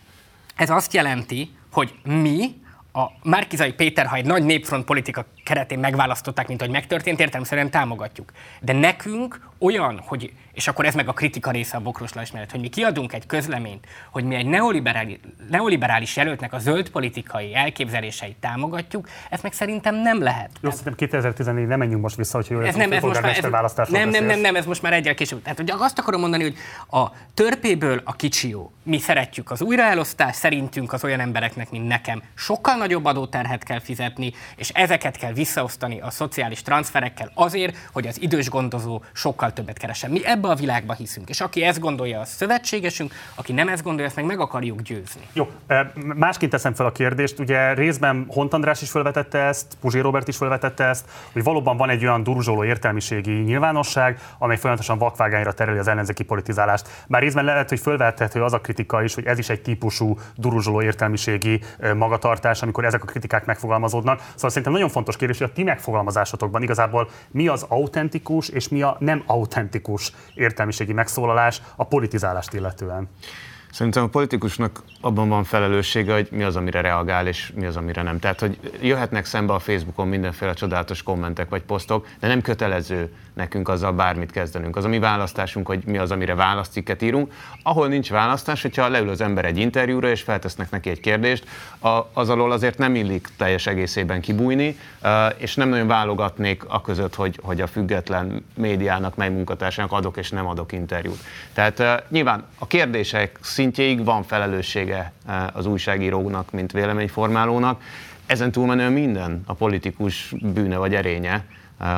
ez azt jelenti, hogy mi a Márkizai Péter, ha egy nagy népfront politika keretén megválasztották, mint hogy megtörtént, értelemszerűen támogatjuk. De nekünk olyan, hogy, és akkor ez meg a kritika része a Bokros Lajos mellett, hogy mi kiadunk egy közleményt, hogy mi egy neoliberális, neoliberális jelöltnek a zöld politikai elképzeléseit támogatjuk, ez meg szerintem nem lehet. Jó, szerintem 2014 nem menjünk most vissza, hogy jól ez nem, ez most már, ez, nem, nem, nem, nem, ez most már egyel később. Tehát hogy azt akarom mondani, hogy a törpéből a kicsi jó. Mi szeretjük az újraelosztást, szerintünk az olyan embereknek, mint nekem, sokkal nagyobb adóterhet kell fizetni, és ezeket kell visszaosztani a szociális transferekkel azért, hogy az idős gondozó sokkal többet keresen. Mi ebbe a világba hiszünk, és aki ezt gondolja, az szövetségesünk, aki nem ezt gondolja, ezt meg meg akarjuk győzni. Jó, másként teszem fel a kérdést, ugye részben Hont András is felvetette ezt, Puzsé Robert is felvetette ezt, hogy valóban van egy olyan duruzsoló értelmiségi nyilvánosság, amely folyamatosan vakvágányra tereli az ellenzéki politizálást. Bár részben lehet, hogy fölvethető az a kritika is, hogy ez is egy típusú duruzsoló értelmiségi magatartás, amikor ezek a kritikák megfogalmazódnak. Szóval szerintem nagyon fontos kérdés, hogy a ti megfogalmazásotokban igazából mi az autentikus és mi a nem autentikus értelmiségi megszólalás a politizálást illetően. Szerintem a politikusnak abban van felelőssége, hogy mi az, amire reagál, és mi az, amire nem. Tehát, hogy jöhetnek szembe a Facebookon mindenféle csodálatos kommentek vagy posztok, de nem kötelező nekünk azzal bármit kezdenünk. Az a mi választásunk, hogy mi az, amire válaszciket írunk. Ahol nincs választás, hogyha leül az ember egy interjúra, és feltesznek neki egy kérdést, az alól azért nem illik teljes egészében kibújni, és nem nagyon válogatnék a között, hogy, hogy a független médiának, mely munkatársának adok és nem adok interjút. Tehát nyilván a kérdések szintjéig van felelőssége az újságírónak, mint véleményformálónak. Ezen túlmenően minden a politikus bűne vagy erénye,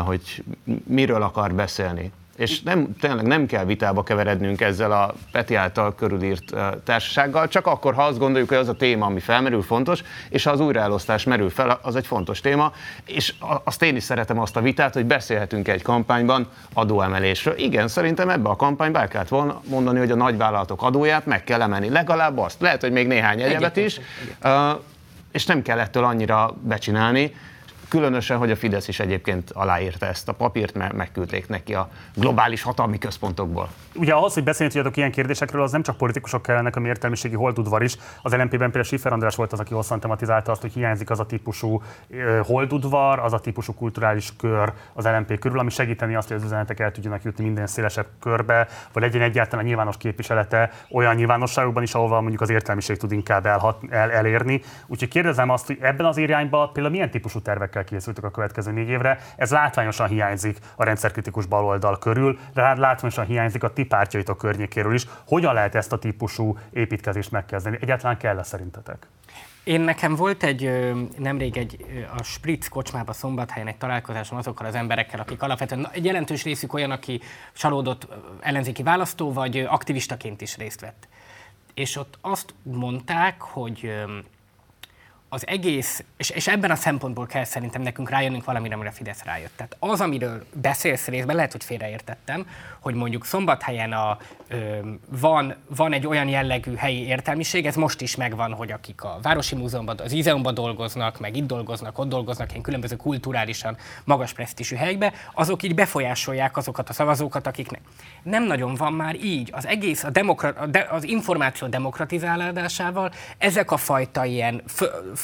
hogy miről akar beszélni. És nem, tényleg nem kell vitába keverednünk ezzel a Peti által körülírt társasággal, csak akkor, ha azt gondoljuk, hogy az a téma, ami felmerül, fontos, és ha az újraelosztás merül fel, az egy fontos téma, és azt én is szeretem azt a vitát, hogy beszélhetünk egy kampányban adóemelésről. Igen, szerintem ebbe a kampányba el kellett volna mondani, hogy a nagyvállalatok adóját meg kell emelni, legalább azt. Lehet, hogy még néhány egyebet is, és nem kell ettől annyira becsinálni, Különösen, hogy a Fidesz is egyébként aláírta ezt a papírt, mert megküldték neki a globális hatalmi központokból. Ugye ahhoz, hogy beszélni tudjatok ilyen kérdésekről, az nem csak politikusok kellenek, a értelmiségi holdudvar is. Az LNP-ben például Schiffer András volt az, aki hosszan tematizálta azt, hogy hiányzik az a típusú holdudvar, az a típusú kulturális kör az LNP körül, ami segíteni azt, hogy az üzenetek el tudjanak jutni minden szélesebb körbe, vagy legyen egyáltalán a nyilvános képviselete olyan nyilvánosságokban is, ahol mondjuk az értelmiség tud inkább elhat, el, elérni. Úgyhogy kérdezem azt, hogy ebben az irányban például milyen típusú tervekkel készültek a következő négy évre. Ez látványosan hiányzik a rendszerkritikus baloldal körül, de hát látványosan hiányzik a ti pártjaitok környékéről is. Hogyan lehet ezt a típusú építkezést megkezdeni? Egyáltalán kell-e szerintetek? Én nekem volt egy, nemrég egy a Spritz kocsmába szombathelyen egy találkozásom azokkal az emberekkel, akik alapvetően egy jelentős részük olyan, aki csalódott ellenzéki választó, vagy aktivistaként is részt vett. És ott azt mondták, hogy az egész, és, és ebben a szempontból kell szerintem nekünk rájönnünk valamire, amire Fidesz rájött. Tehát az, amiről beszélsz részben, lehet, hogy félreértettem, hogy mondjuk szombathelyen a, ö, van, van egy olyan jellegű helyi értelmiség, ez most is megvan, hogy akik a Városi Múzeumban, az Izeumban dolgoznak, meg itt dolgoznak, ott dolgoznak, ilyen különböző kulturálisan magas presztízsű helyekbe, azok így befolyásolják azokat a szavazókat, akiknek nem nagyon van már így. Az egész, a demokra- az információ demokratizálásával ezek a fajta ilyen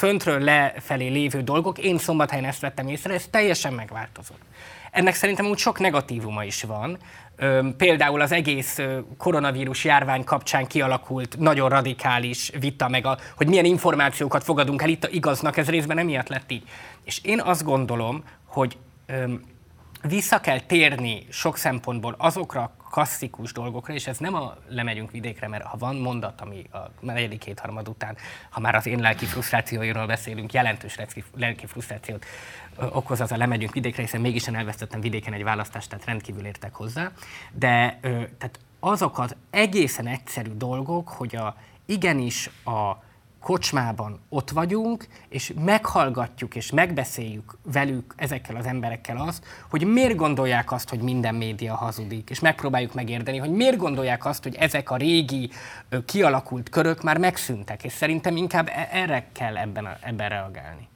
föntről lefelé lévő dolgok, én szombathelyen ezt vettem észre, ez teljesen megváltozott. Ennek szerintem úgy sok negatívuma is van. Például az egész koronavírus járvány kapcsán kialakult nagyon radikális vita, meg a, hogy milyen információkat fogadunk el itt a igaznak, ez részben emiatt lett így. És én azt gondolom, hogy vissza kell térni sok szempontból azokra klasszikus dolgokra, és ez nem a lemegyünk vidékre, mert ha van mondat, ami a negyedik kétharmad után, ha már az én lelki frusztrációiról beszélünk, jelentős lelki frusztrációt okoz az a lemegyünk vidékre, hiszen mégis elvesztettem vidéken egy választást, tehát rendkívül értek hozzá. De tehát azok az egészen egyszerű dolgok, hogy a, igenis a kocsmában ott vagyunk, és meghallgatjuk és megbeszéljük velük, ezekkel az emberekkel azt, hogy miért gondolják azt, hogy minden média hazudik, és megpróbáljuk megérdeni, hogy miért gondolják azt, hogy ezek a régi, kialakult körök már megszűntek, és szerintem inkább e- erre kell ebben, ebben reagálni.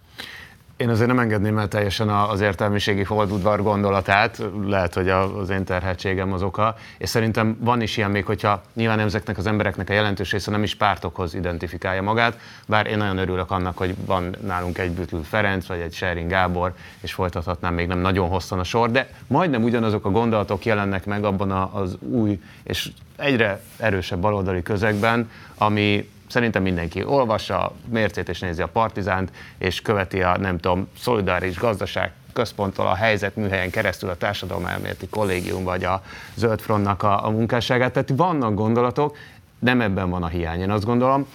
Én azért nem engedném el teljesen az értelmiségi holdudvar gondolatát, lehet, hogy az én terhetségem az oka, és szerintem van is ilyen még, hogyha nyilván ezeknek az embereknek a jelentős része nem is pártokhoz identifikálja magát, bár én nagyon örülök annak, hogy van nálunk egy Bütül Ferenc, vagy egy Sherin Gábor, és folytathatnám még nem nagyon hosszan a sor, de majdnem ugyanazok a gondolatok jelennek meg abban az új és egyre erősebb baloldali közegben, ami szerintem mindenki olvassa, mércét és nézi a partizánt, és követi a, nem tudom, szolidáris gazdaság központtól a helyzet műhelyen keresztül a társadalom elméleti kollégium vagy a Zöld Frontnak a, a munkásságát. Tehát vannak gondolatok, nem ebben van a hiány, én azt gondolom.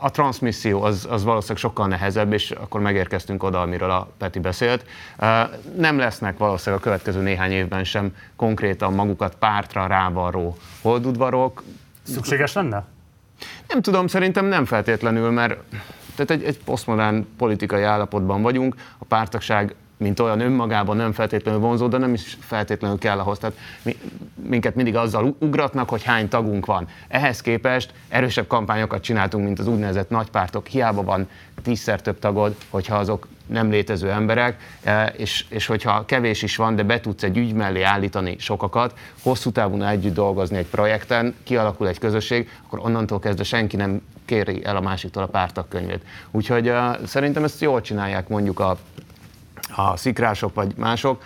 A transmisszió az, az valószínűleg sokkal nehezebb, és akkor megérkeztünk oda, amiről a Peti beszélt. Nem lesznek valószínűleg a következő néhány évben sem konkrétan magukat pártra rávarró holdudvarok. Szükséges lenne? Nem tudom, szerintem nem feltétlenül, mert tehát egy, egy posztmodern politikai állapotban vagyunk, a pártagság mint olyan önmagában nem feltétlenül vonzó, de nem is feltétlenül kell ahhoz. Tehát mi, minket mindig azzal ugratnak, hogy hány tagunk van. Ehhez képest erősebb kampányokat csináltunk, mint az úgynevezett nagypártok. Hiába van tízszer több tagod, hogyha azok nem létező emberek, e, és, és hogyha kevés is van, de be tudsz egy ügy mellé állítani sokakat, hosszú távon együtt dolgozni egy projekten, kialakul egy közösség, akkor onnantól kezdve senki nem kéri el a másiktól a pártak könyvét. Úgyhogy uh, szerintem ezt jól csinálják mondjuk a a szikrások vagy mások,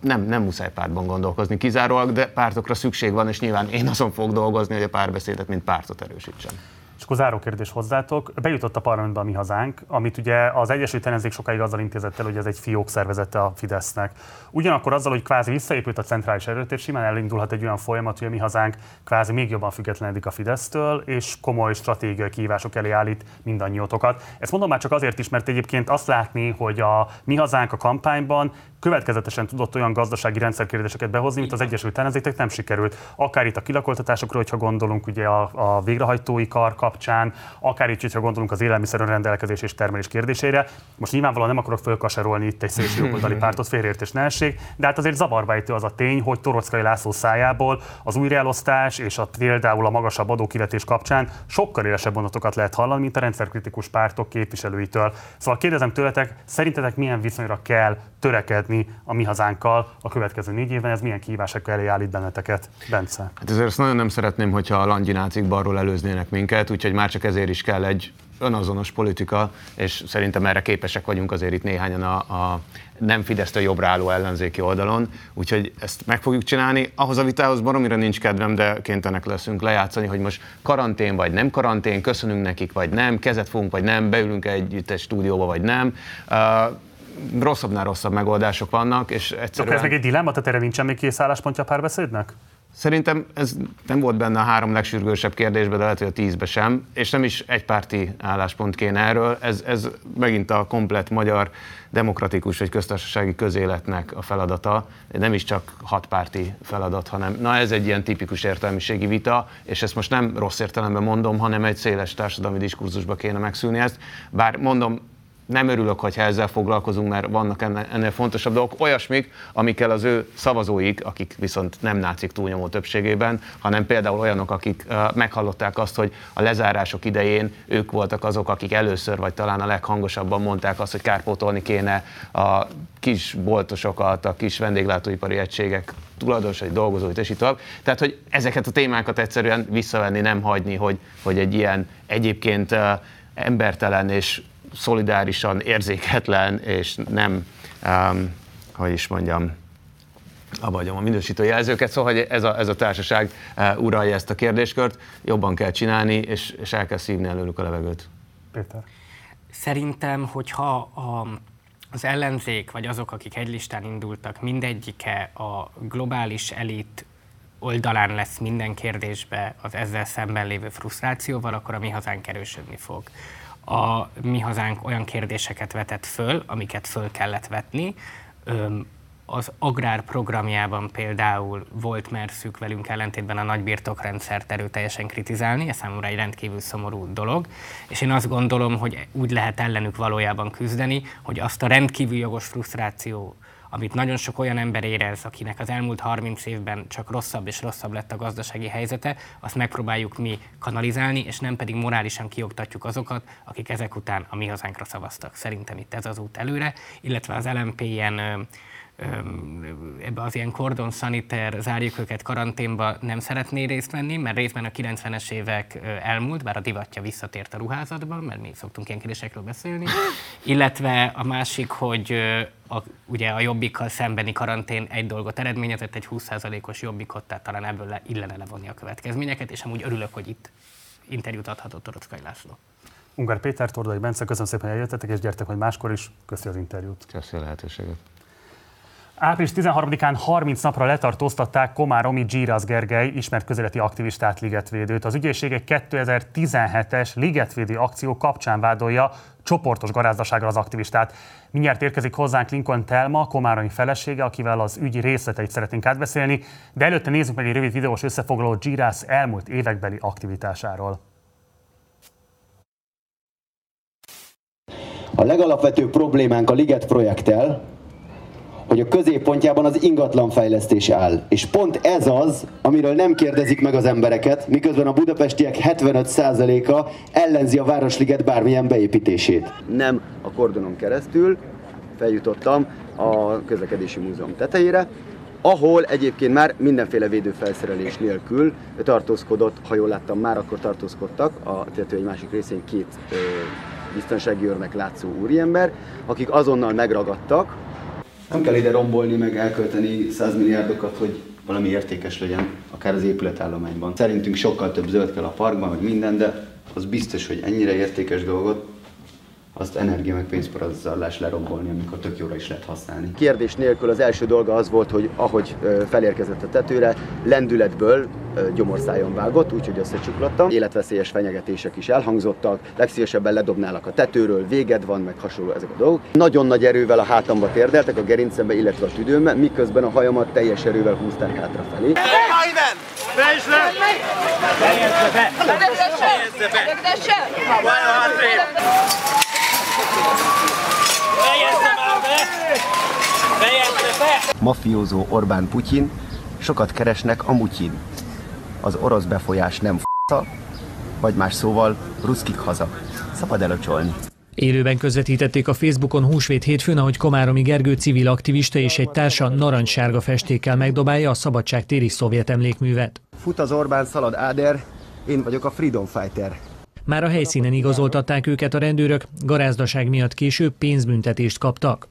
nem, nem muszáj pártban gondolkozni kizárólag, de pártokra szükség van, és nyilván én azon fog dolgozni, hogy a párbeszédet, mint pártot erősítsem. És akkor záró kérdés hozzátok. Bejutott a parlamentbe a mi hazánk, amit ugye az Egyesült Ellenzék sokáig azzal intézett el, hogy ez egy fiók szervezete a Fidesznek. Ugyanakkor azzal, hogy kvázi visszaépült a centrális erőtér, simán elindulhat egy olyan folyamat, hogy a mi hazánk kvázi még jobban függetlenedik a Fidesztől, és komoly stratégiai kihívások elé állít mindannyiótokat. Ezt mondom már csak azért is, mert egyébként azt látni, hogy a mi hazánk a kampányban következetesen tudott olyan gazdasági rendszerkérdéseket behozni, mint az Egyesült Ellenzéknek nem sikerült. Akár itt a kilakoltatásokra, hogyha gondolunk ugye a, a végrehajtói kar kapcsán, akár itt, hogyha gondolunk az élelmiszer rendelkezés és termelés kérdésére. Most nyilvánvalóan nem akarok fölkaserolni itt egy szélsőjobboldali pártot, félreértés ne essék, de hát azért zavarba ejtő az a tény, hogy Torockai László szájából az újraelosztás és a, például a magasabb adókivetés kapcsán sokkal élesebb mondatokat lehet hallani, mint a rendszerkritikus pártok képviselőitől. Szóval kérdezem tőletek, szerintetek milyen viszonyra kell törekedni a mi hazánkkal a következő négy évben, ez milyen kihívások elé állít benneteket, Bence? Hát ezért ezt nagyon nem szeretném, hogyha a langinácik balról előznének minket, úgyhogy már csak ezért is kell egy önazonos politika, és szerintem erre képesek vagyunk azért itt néhányan a, a nem Fidesztől jobbra álló ellenzéki oldalon, úgyhogy ezt meg fogjuk csinálni. Ahhoz a vitához baromira nincs kedvem, de kénytelenek leszünk lejátszani, hogy most karantén vagy nem karantén, köszönünk nekik vagy nem, kezet fogunk vagy nem, beülünk együtt egy stúdióba vagy nem. Rosszabbnál rosszabb megoldások vannak, és egyszerűen... Akkor ez meg egy dilemma, tehát erre nincsen még kész álláspontja a párbeszédnek? Szerintem ez nem volt benne a három legsürgősebb kérdésben, de lehet, hogy a tízbe sem, és nem is egypárti álláspont kéne erről. Ez, ez megint a komplet magyar demokratikus vagy köztársasági közéletnek a feladata, nem is csak hatpárti feladat, hanem na ez egy ilyen tipikus értelmiségi vita, és ezt most nem rossz értelemben mondom, hanem egy széles társadalmi diskurzusba kéne megszűni ezt. Bár mondom, nem örülök, hogyha ezzel foglalkozunk, mert vannak ennél, fontosabb dolgok, olyasmik, amikkel az ő szavazóik, akik viszont nem nácik túlnyomó többségében, hanem például olyanok, akik meghallották azt, hogy a lezárások idején ők voltak azok, akik először, vagy talán a leghangosabban mondták azt, hogy kárpótolni kéne a kis boltosokat, a kis vendéglátóipari egységek tulajdonosai, dolgozóit, és tovább. Tehát, hogy ezeket a témákat egyszerűen visszavenni, nem hagyni, hogy, hogy egy ilyen egyébként embertelen és szolidárisan érzéketlen, és nem, um, hogy is mondjam, abba a minősítő jelzőket, szóval hogy ez a, ez a társaság uh, uralja ezt a kérdéskört, jobban kell csinálni, és, és el kell szívni előlük a levegőt. Péter. Szerintem, hogyha a, az ellenzék, vagy azok, akik egy listán indultak, mindegyike a globális elit oldalán lesz minden kérdésbe az ezzel szemben lévő frusztrációval, akkor a mi hazánk erősödni fog a mi hazánk olyan kérdéseket vetett föl, amiket föl kellett vetni. Az agrár programjában például volt merszük velünk ellentétben a nagybirtokrendszert erőteljesen kritizálni, ez számomra egy rendkívül szomorú dolog, és én azt gondolom, hogy úgy lehet ellenük valójában küzdeni, hogy azt a rendkívül jogos frusztráció amit nagyon sok olyan ember érez, akinek az elmúlt 30 évben csak rosszabb és rosszabb lett a gazdasági helyzete, azt megpróbáljuk mi kanalizálni, és nem pedig morálisan kioktatjuk azokat, akik ezek után a mi hazánkra szavaztak. Szerintem itt ez az út előre, illetve az LMP ilyen ebbe az ilyen kordon szaniter, zárjuk őket karanténba nem szeretné részt venni, mert részben a 90-es évek elmúlt, bár a divatja visszatért a ruházatban, mert mi szoktunk ilyen kérdésekről beszélni. Illetve a másik, hogy a, ugye a jobbikkal szembeni karantén egy dolgot eredményezett, egy 20%-os jobbikot, tehát talán ebből le, illene levonni a következményeket, és amúgy örülök, hogy itt interjút adhatott Torockai László. Ungár Péter, Tordai Bence, köszönöm szépen, hogy eljöttetek, és gyertek, hogy máskor is. Köszönöm az interjút. Köszönöm a lehetőséget. Április 13-án 30 napra letartóztatták Komáromi Gíraz Gergely, ismert közéleti aktivistát, ligetvédőt. Az ügyészség egy 2017-es ligetvédő akció kapcsán vádolja csoportos garázdasággal az aktivistát. Mindjárt érkezik hozzánk Lincoln Telma, Komáromi felesége, akivel az ügy részleteit szeretnénk átbeszélni, de előtte nézzük meg egy rövid videós összefoglaló Giras elmúlt évekbeli aktivitásáról. A legalapvetőbb problémánk a Liget projekttel, hogy a középpontjában az ingatlanfejlesztés áll. És pont ez az, amiről nem kérdezik meg az embereket, miközben a budapestiek 75%-a ellenzi a Városliget bármilyen beépítését. Nem a kordonon keresztül feljutottam a közlekedési múzeum tetejére, ahol egyébként már mindenféle védőfelszerelés nélkül tartózkodott, ha jól láttam, már akkor tartózkodtak a tető egy másik részén két ö, biztonsági őrnek látszó úriember, akik azonnal megragadtak, nem kell ide rombolni, meg elkölteni 100 milliárdokat, hogy valami értékes legyen, akár az épületállományban. Szerintünk sokkal több zöld kell a parkban, meg minden, de az biztos, hogy ennyire értékes dolgot azt energia meg pénzparazzallás lerombolni, amikor tök jóra is lehet használni. Kérdés nélkül az első dolga az volt, hogy ahogy felérkezett a tetőre, lendületből gyomorszájon vágott, úgyhogy összecsuklattam. Életveszélyes fenyegetések is elhangzottak, legszívesebben ledobnálak a tetőről, véged van, meg hasonló ezek a dolgok. Nagyon nagy erővel a hátamba térdeltek, a gerincembe, illetve a tüdőmbe, miközben a hajamat teljes erővel húzták hátrafelé. Fejtsd le! Fejezd be! Fejezd be! Fejezd be! Fejezze már be! Fejezze be! Mafiózó Orbán Putyin, sokat keresnek a mutyin. Az orosz befolyás nem f***a, vagy más szóval ruszkik haza. Szabad elöcsolni. Élőben közvetítették a Facebookon húsvét hétfőn, ahogy Komáromi Gergő civil aktivista és egy társa narancssárga festékkel megdobálja a szabadságtéri szovjet emlékművet. Fut az Orbán szalad Áder, én vagyok a Freedom Fighter. Már a helyszínen igazoltatták őket a rendőrök, garázdaság miatt később pénzbüntetést kaptak.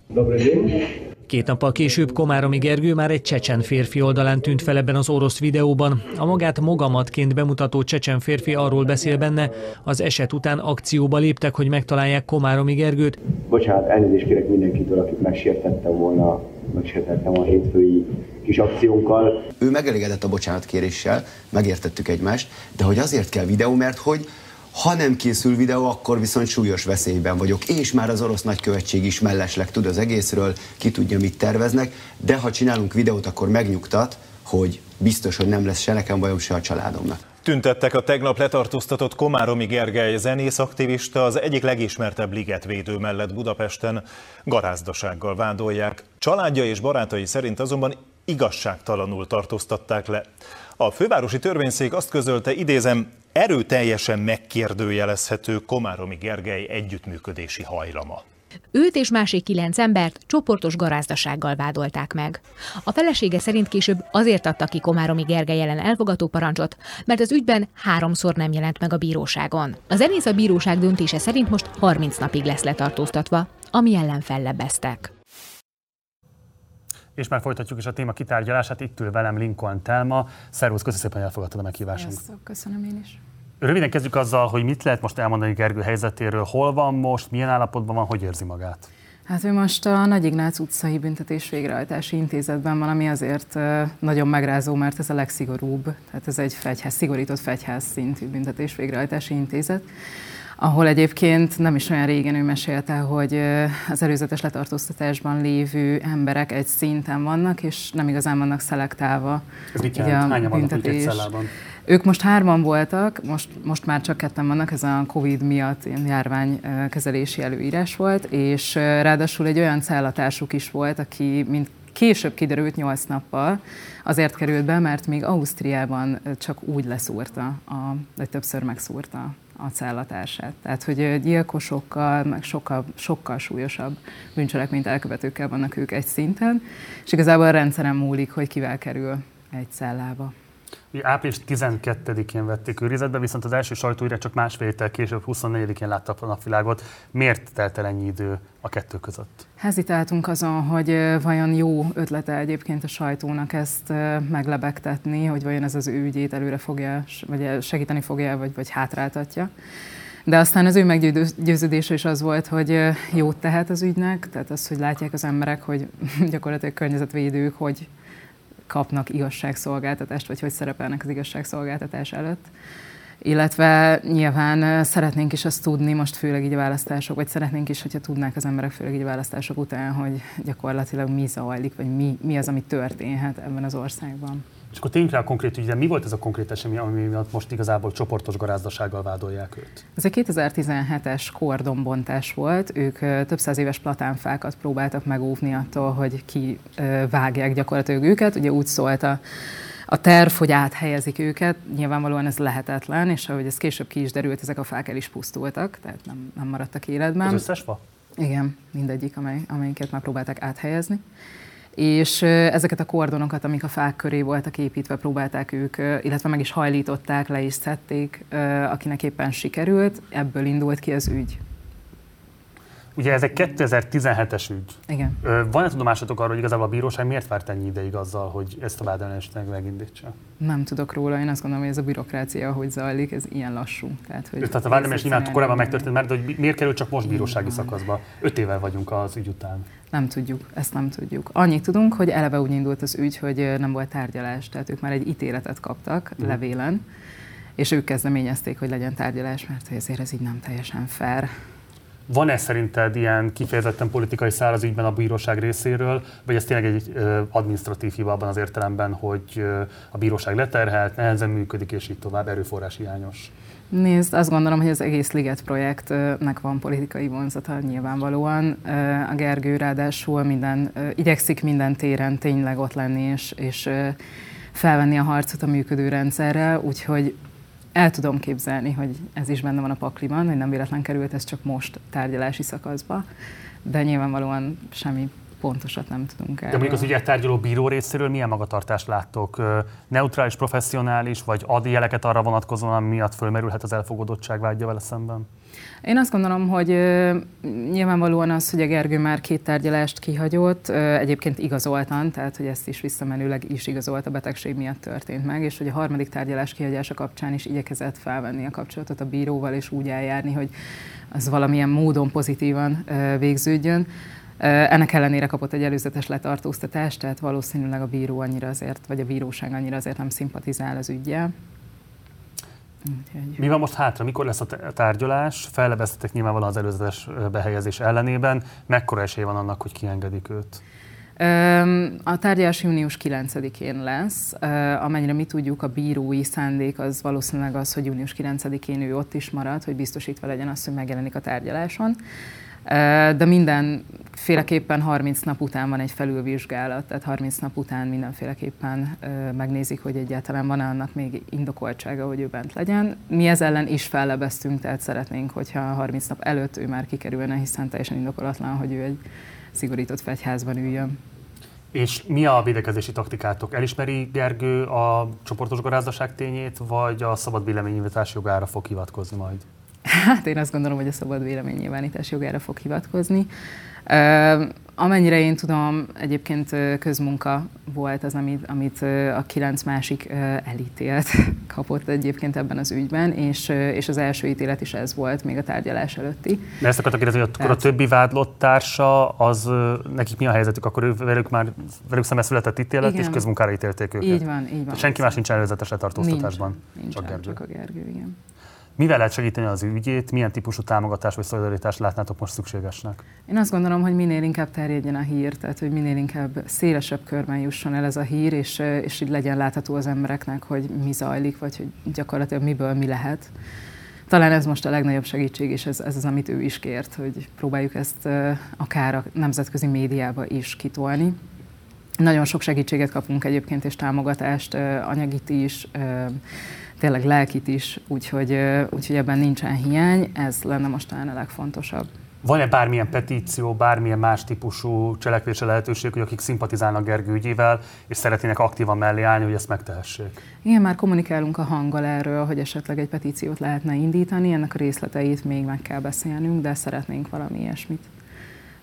Két nappal később Komáromi Gergő már egy csecsen férfi oldalán tűnt fel ebben az orosz videóban. A magát mogamatként bemutató csecsen férfi arról beszél benne, az eset után akcióba léptek, hogy megtalálják Komáromi Gergőt. Bocsánat, elnézést kérek mindenkitől, akit megsértettem volna, megsértettem a hétfői kis akciónkkal. Ő megelégedett a bocsánatkéréssel, megértettük egymást, de hogy azért kell videó, mert hogy ha nem készül videó, akkor viszont súlyos veszélyben vagyok, és már az orosz nagykövetség is mellesleg tud az egészről, ki tudja, mit terveznek, de ha csinálunk videót, akkor megnyugtat, hogy biztos, hogy nem lesz se nekem bajom, se a családomnak. Tüntettek a tegnap letartóztatott Komáromi Gergely zenész aktivista, az egyik legismertebb ligetvédő mellett Budapesten garázdasággal vádolják. Családja és barátai szerint azonban igazságtalanul tartóztatták le. A fővárosi törvényszék azt közölte, idézem, erőteljesen megkérdőjelezhető Komáromi Gergely együttműködési hajlama. Őt és másik kilenc embert csoportos garázdasággal vádolták meg. A felesége szerint később azért adta ki Komáromi Gergely ellen elfogató parancsot, mert az ügyben háromszor nem jelent meg a bíróságon. A zenész a bíróság döntése szerint most 30 napig lesz letartóztatva, ami ellen fellebeztek. És már folytatjuk is a téma kitárgyalását. Itt ül velem Lincoln Telma. Szervusz, köszönöm szépen, hogy elfogadtad a meghívásunkat. Köszönöm én is. Röviden kezdjük azzal, hogy mit lehet most elmondani Gergő helyzetéről. Hol van most, milyen állapotban van, hogy érzi magát? Hát ő most a Nagy Ignác utcai büntetés végrehajtási intézetben van, ami azért nagyon megrázó, mert ez a legszigorúbb, tehát ez egy fegyház, szigorított fegyház szintű büntetés végrehajtási intézet ahol egyébként nem is olyan régen ő mesélte, hogy az előzetes letartóztatásban lévő emberek egy szinten vannak, és nem igazán vannak szelektálva. Ez mit jelent? Hányan vannak egy cellában? Ők most hárman voltak, most, most már csak ketten vannak, ez a Covid miatt ilyen járványkezelési előírás volt, és ráadásul egy olyan cellatársuk is volt, aki mint később kiderült 8 nappal, azért került be, mert még Ausztriában csak úgy leszúrta, a, vagy többször megszúrta a cellatársát. Tehát, hogy gyilkosokkal, meg sokkal, sokkal súlyosabb bűncselekményt elkövetőkkel vannak ők egy szinten, és igazából a rendszeren múlik, hogy kivel kerül egy cellába. Április 12-én vették őrizetbe, viszont az első sajtóírás csak másfél héttel később, 24-én látta a napvilágot. Miért telt el ennyi idő a kettő között? Hezitáltunk azon, hogy vajon jó ötlete egyébként a sajtónak ezt meglebegtetni, hogy vajon ez az ő ügyét előre fogja, vagy segíteni fogja, vagy, vagy hátráltatja. De aztán az ő meggyőződése is az volt, hogy jót tehet az ügynek, tehát az, hogy látják az emberek, hogy gyakorlatilag környezetvédők, hogy kapnak igazságszolgáltatást, vagy hogy szerepelnek az igazságszolgáltatás előtt. Illetve nyilván szeretnénk is azt tudni, most főleg így a választások, vagy szeretnénk is, hogyha tudnák az emberek főleg így a választások után, hogy gyakorlatilag mi zajlik, vagy mi, mi az, ami történhet ebben az országban. És akkor tényleg rá a konkrét ügyre, mi volt ez a konkrét esemény, ami miatt most igazából csoportos garázdasággal vádolják őt? Ez egy 2017-es kordonbontás volt. Ők több száz éves platánfákat próbáltak megóvni attól, hogy ki vágják gyakorlatilag őket. Ugye úgy szólt a a terv, hogy áthelyezik őket, nyilvánvalóan ez lehetetlen, és ahogy ez később ki is derült, ezek a fák el is pusztultak, tehát nem, nem maradtak életben. Az összes fa? Igen, mindegyik, amely, amelyiket már próbálták áthelyezni és ezeket a kordonokat, amik a fák köré voltak építve, próbálták ők, illetve meg is hajlították, le is szedték, akinek éppen sikerült, ebből indult ki az ügy. Ugye ez egy 2017-es ügy. Igen. Van-e tudomásatok arról, hogy igazából a bíróság miért várt ennyi ideig azzal, hogy ezt a vádelést megindítsa? Nem tudok róla, én azt gondolom, hogy ez a bürokrácia, ahogy zajlik, ez ilyen lassú. Tehát, hogy Tehát a vádelés nyilván korábban megtörtént, mert hogy miért kerül csak most bírósági szakaszba? Öt éve vagyunk az ügy után. Nem tudjuk, ezt nem tudjuk. Annyit tudunk, hogy eleve úgy indult az ügy, hogy nem volt tárgyalás, tehát ők már egy ítéletet kaptak mm. levélen, és ők kezdeményezték, hogy legyen tárgyalás, mert ezért ez így nem teljesen fair. Van-e szerinted ilyen kifejezetten politikai szál az ügyben a bíróság részéről, vagy ez tényleg egy administratív hiba abban az értelemben, hogy a bíróság leterhelt, nehezen működik, és így tovább, erőforrás hiányos? Nézd, azt gondolom, hogy az egész Liget projektnek van politikai vonzata nyilvánvalóan. A Gergő ráadásul minden, igyekszik minden téren tényleg ott lenni, és, és felvenni a harcot a működő rendszerrel, úgyhogy el tudom képzelni, hogy ez is benne van a pakliban, hogy nem véletlen került ez csak most tárgyalási szakaszba, de nyilvánvalóan semmi pontosat nem tudunk erről. De mondjuk az ügyet tárgyaló bíró részéről milyen magatartást láttok? Neutrális, professzionális, vagy ad jeleket arra vonatkozóan, ami miatt fölmerülhet az elfogadottság vágya vele szemben? Én azt gondolom, hogy nyilvánvalóan az, hogy a Gergő már két tárgyalást kihagyott, egyébként igazoltan, tehát hogy ezt is visszamenőleg is igazolt a betegség miatt történt meg, és hogy a harmadik tárgyalás kihagyása kapcsán is igyekezett felvenni a kapcsolatot a bíróval, és úgy eljárni, hogy az valamilyen módon pozitívan végződjön. Ennek ellenére kapott egy előzetes letartóztatást, tehát valószínűleg a bíró annyira azért, vagy a bíróság annyira azért nem szimpatizál az ügyjel. Mi van most hátra? Mikor lesz a tárgyalás? Fellebeztetek nyilvánvalóan az előzetes behelyezés ellenében. Mekkora esély van annak, hogy kiengedik őt? A tárgyalás június 9-én lesz. Amennyire mi tudjuk, a bírói szándék az valószínűleg az, hogy június 9-én ő ott is marad, hogy biztosítva legyen az, hogy megjelenik a tárgyaláson. De mindenféleképpen 30 nap után van egy felülvizsgálat, tehát 30 nap után mindenféleképpen megnézik, hogy egyáltalán van-e annak még indokoltsága, hogy ő bent legyen. Mi ez ellen is fellebeztünk, tehát szeretnénk, hogyha 30 nap előtt ő már kikerülne, hiszen teljesen indokolatlan, hogy ő egy szigorított fegyházban üljön. És mi a védekezési taktikátok? Elismeri Gergő a csoportos garázdaság tényét, vagy a szabad véleménynyilvánítás jogára fog hivatkozni majd? Hát én azt gondolom, hogy a szabad véleménynyilvánítás jogára fog hivatkozni. Amennyire én tudom, egyébként közmunka volt az, amit, amit a kilenc másik elítélt kapott egyébként ebben az ügyben, és, és az első ítélet is ez volt, még a tárgyalás előtti. De ezt akartak kérdezni, hogy akkor a többi vádlott társa, az nekik mi a helyzetük? Akkor ő, velük már velük szemben született ítélet, igen. és közmunkára ítélték őket. Így van, így van. senki más nincs előzetes letartóztatásban. Nincs, nincs csak, Gergő. csak a Gergő, igen. Mivel lehet segíteni az ügyét, milyen típusú támogatás vagy szolidaritást látnátok most szükségesnek? Én azt gondolom, hogy minél inkább terjedjen a hír, tehát hogy minél inkább szélesebb körben jusson el ez a hír, és, és így legyen látható az embereknek, hogy mi zajlik, vagy hogy gyakorlatilag miből mi lehet. Talán ez most a legnagyobb segítség, és ez, ez az, amit ő is kért, hogy próbáljuk ezt akár a nemzetközi médiába is kitolni. Nagyon sok segítséget kapunk egyébként, és támogatást, anyagit is, tényleg lelkit is, úgyhogy, úgyhogy ebben nincsen hiány, ez lenne most talán a legfontosabb. Van-e bármilyen petíció, bármilyen más típusú cselekvése lehetőség, hogy akik szimpatizálnak Gergő ügyével, és szeretnének aktívan mellé állni, hogy ezt megtehessék? Igen, már kommunikálunk a hanggal erről, hogy esetleg egy petíciót lehetne indítani, ennek a részleteit még meg kell beszélnünk, de szeretnénk valami ilyesmit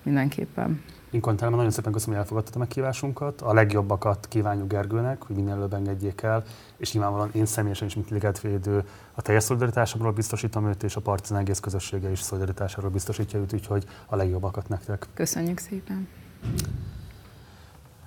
mindenképpen. Telma, nagyon szépen köszönöm, hogy elfogadtad a meghívásunkat. A legjobbakat kívánjuk Gergőnek, hogy minél előbb engedjék el, és nyilvánvalóan én személyesen is, mint ligetvédő, a teljes szolidaritásomról biztosítom őt, és a Partizán egész közössége is szolidaritásáról biztosítja őt, úgyhogy a legjobbakat nektek. Köszönjük szépen!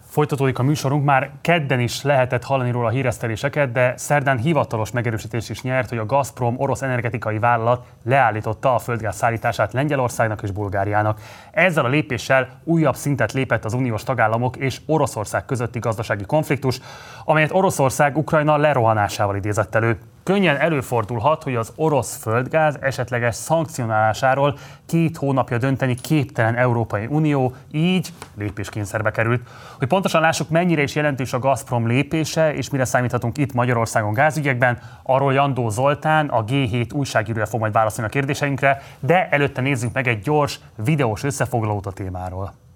Folytatódik a műsorunk, már kedden is lehetett hallani róla híreszteléseket, de szerdán hivatalos megerősítés is nyert, hogy a Gazprom orosz energetikai vállalat leállította a földgáz szállítását Lengyelországnak és Bulgáriának. Ezzel a lépéssel újabb szintet lépett az uniós tagállamok és Oroszország közötti gazdasági konfliktus, amelyet Oroszország Ukrajna lerohanásával idézett elő könnyen előfordulhat, hogy az orosz földgáz esetleges szankcionálásáról két hónapja dönteni képtelen Európai Unió, így lépéskényszerbe került. Hogy pontosan lássuk, mennyire is jelentős a Gazprom lépése, és mire számíthatunk itt Magyarországon gázügyekben, arról Jandó Zoltán, a G7 újságírója fog majd válaszolni a kérdéseinkre, de előtte nézzünk meg egy gyors videós összefoglalót a témáról.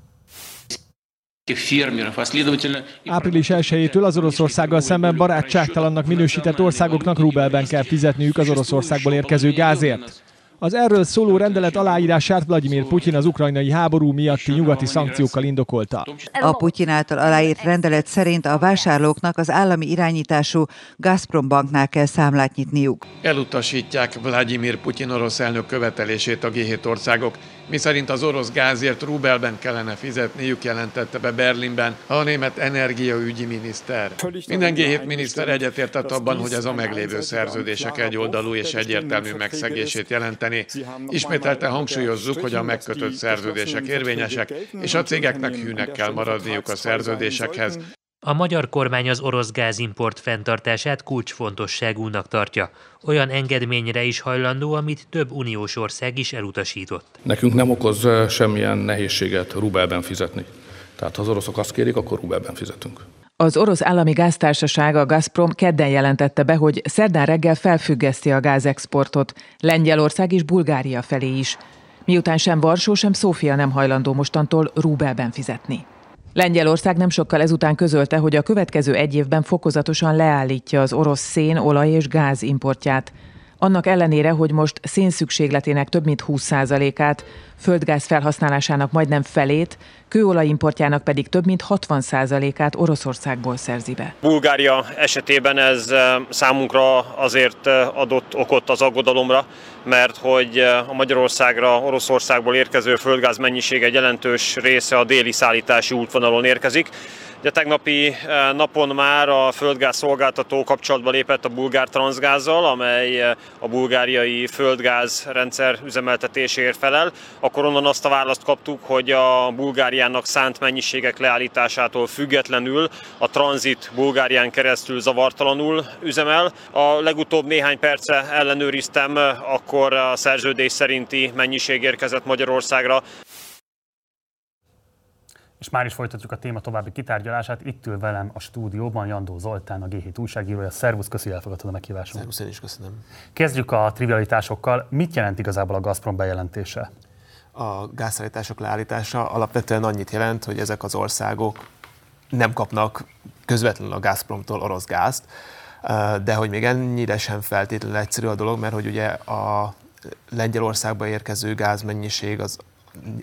Április 1-től az Oroszországgal szemben barátságtalannak minősített országoknak rubelben kell fizetniük az Oroszországból érkező gázért. Az erről szóló rendelet aláírását Vladimir Putyin az ukrajnai háború miatti nyugati szankciókkal indokolta. A Putyin által aláírt rendelet szerint a vásárlóknak az állami irányítású Gazprom banknál kell számlát nyitniuk. Elutasítják Vladimir Putyin orosz elnök követelését a G7 országok, miszerint az orosz gázért rubelben kellene fizetniük, jelentette be Berlinben a német energiaügyi miniszter. Minden G7 miniszter egyetértett abban, hogy ez a meglévő szerződések egyoldalú és egyértelmű megszegését jelenteni. Ismételte hangsúlyozzuk, hogy a megkötött szerződések érvényesek, és a cégeknek hűnek kell maradniuk a szerződésekhez. A magyar kormány az orosz gázimport fenntartását kulcsfontosságúnak tartja. Olyan engedményre is hajlandó, amit több uniós ország is elutasított. Nekünk nem okoz semmilyen nehézséget rubelben fizetni. Tehát ha az oroszok azt kérik, akkor rubelben fizetünk. Az orosz állami gáztársaság, a Gazprom kedden jelentette be, hogy szerdán reggel felfüggeszti a gázexportot Lengyelország és Bulgária felé is, miután sem Varsó, sem Szófia nem hajlandó mostantól rubelben fizetni. Lengyelország nem sokkal ezután közölte, hogy a következő egy évben fokozatosan leállítja az orosz szén, olaj és gáz importját. Annak ellenére, hogy most szénszükségletének több mint 20%-át, földgáz felhasználásának majdnem felét, kőolajimportjának pedig több mint 60%-át Oroszországból szerzi be. Bulgária esetében ez számunkra azért adott okot az aggodalomra, mert hogy a Magyarországra Oroszországból érkező földgáz mennyiség egy jelentős része a déli szállítási útvonalon érkezik, Ugye tegnapi eh, napon már a földgáz szolgáltató kapcsolatba lépett a bulgár transzgázzal, amely eh, a bulgáriai földgáz rendszer üzemeltetéséért felel. Akkor onnan azt a választ kaptuk, hogy a Bulgáriának szánt mennyiségek leállításától függetlenül a tranzit Bulgárián keresztül zavartalanul üzemel. A legutóbb néhány perce ellenőriztem, eh, akkor a szerződés szerinti mennyiség érkezett Magyarországra. És már is folytatjuk a téma további kitárgyalását. Itt ül velem a stúdióban Jandó Zoltán, a G7 újságírója. Szervusz, köszi, elfogadtad a meghívásomat. Szervusz, én is köszönöm. Kezdjük a trivialitásokkal. Mit jelent igazából a Gazprom bejelentése? A gázszállítások leállítása alapvetően annyit jelent, hogy ezek az országok nem kapnak közvetlenül a Gazpromtól orosz gázt, de hogy még ennyire sem feltétlenül egyszerű a dolog, mert hogy ugye a Lengyelországba érkező gázmennyiség az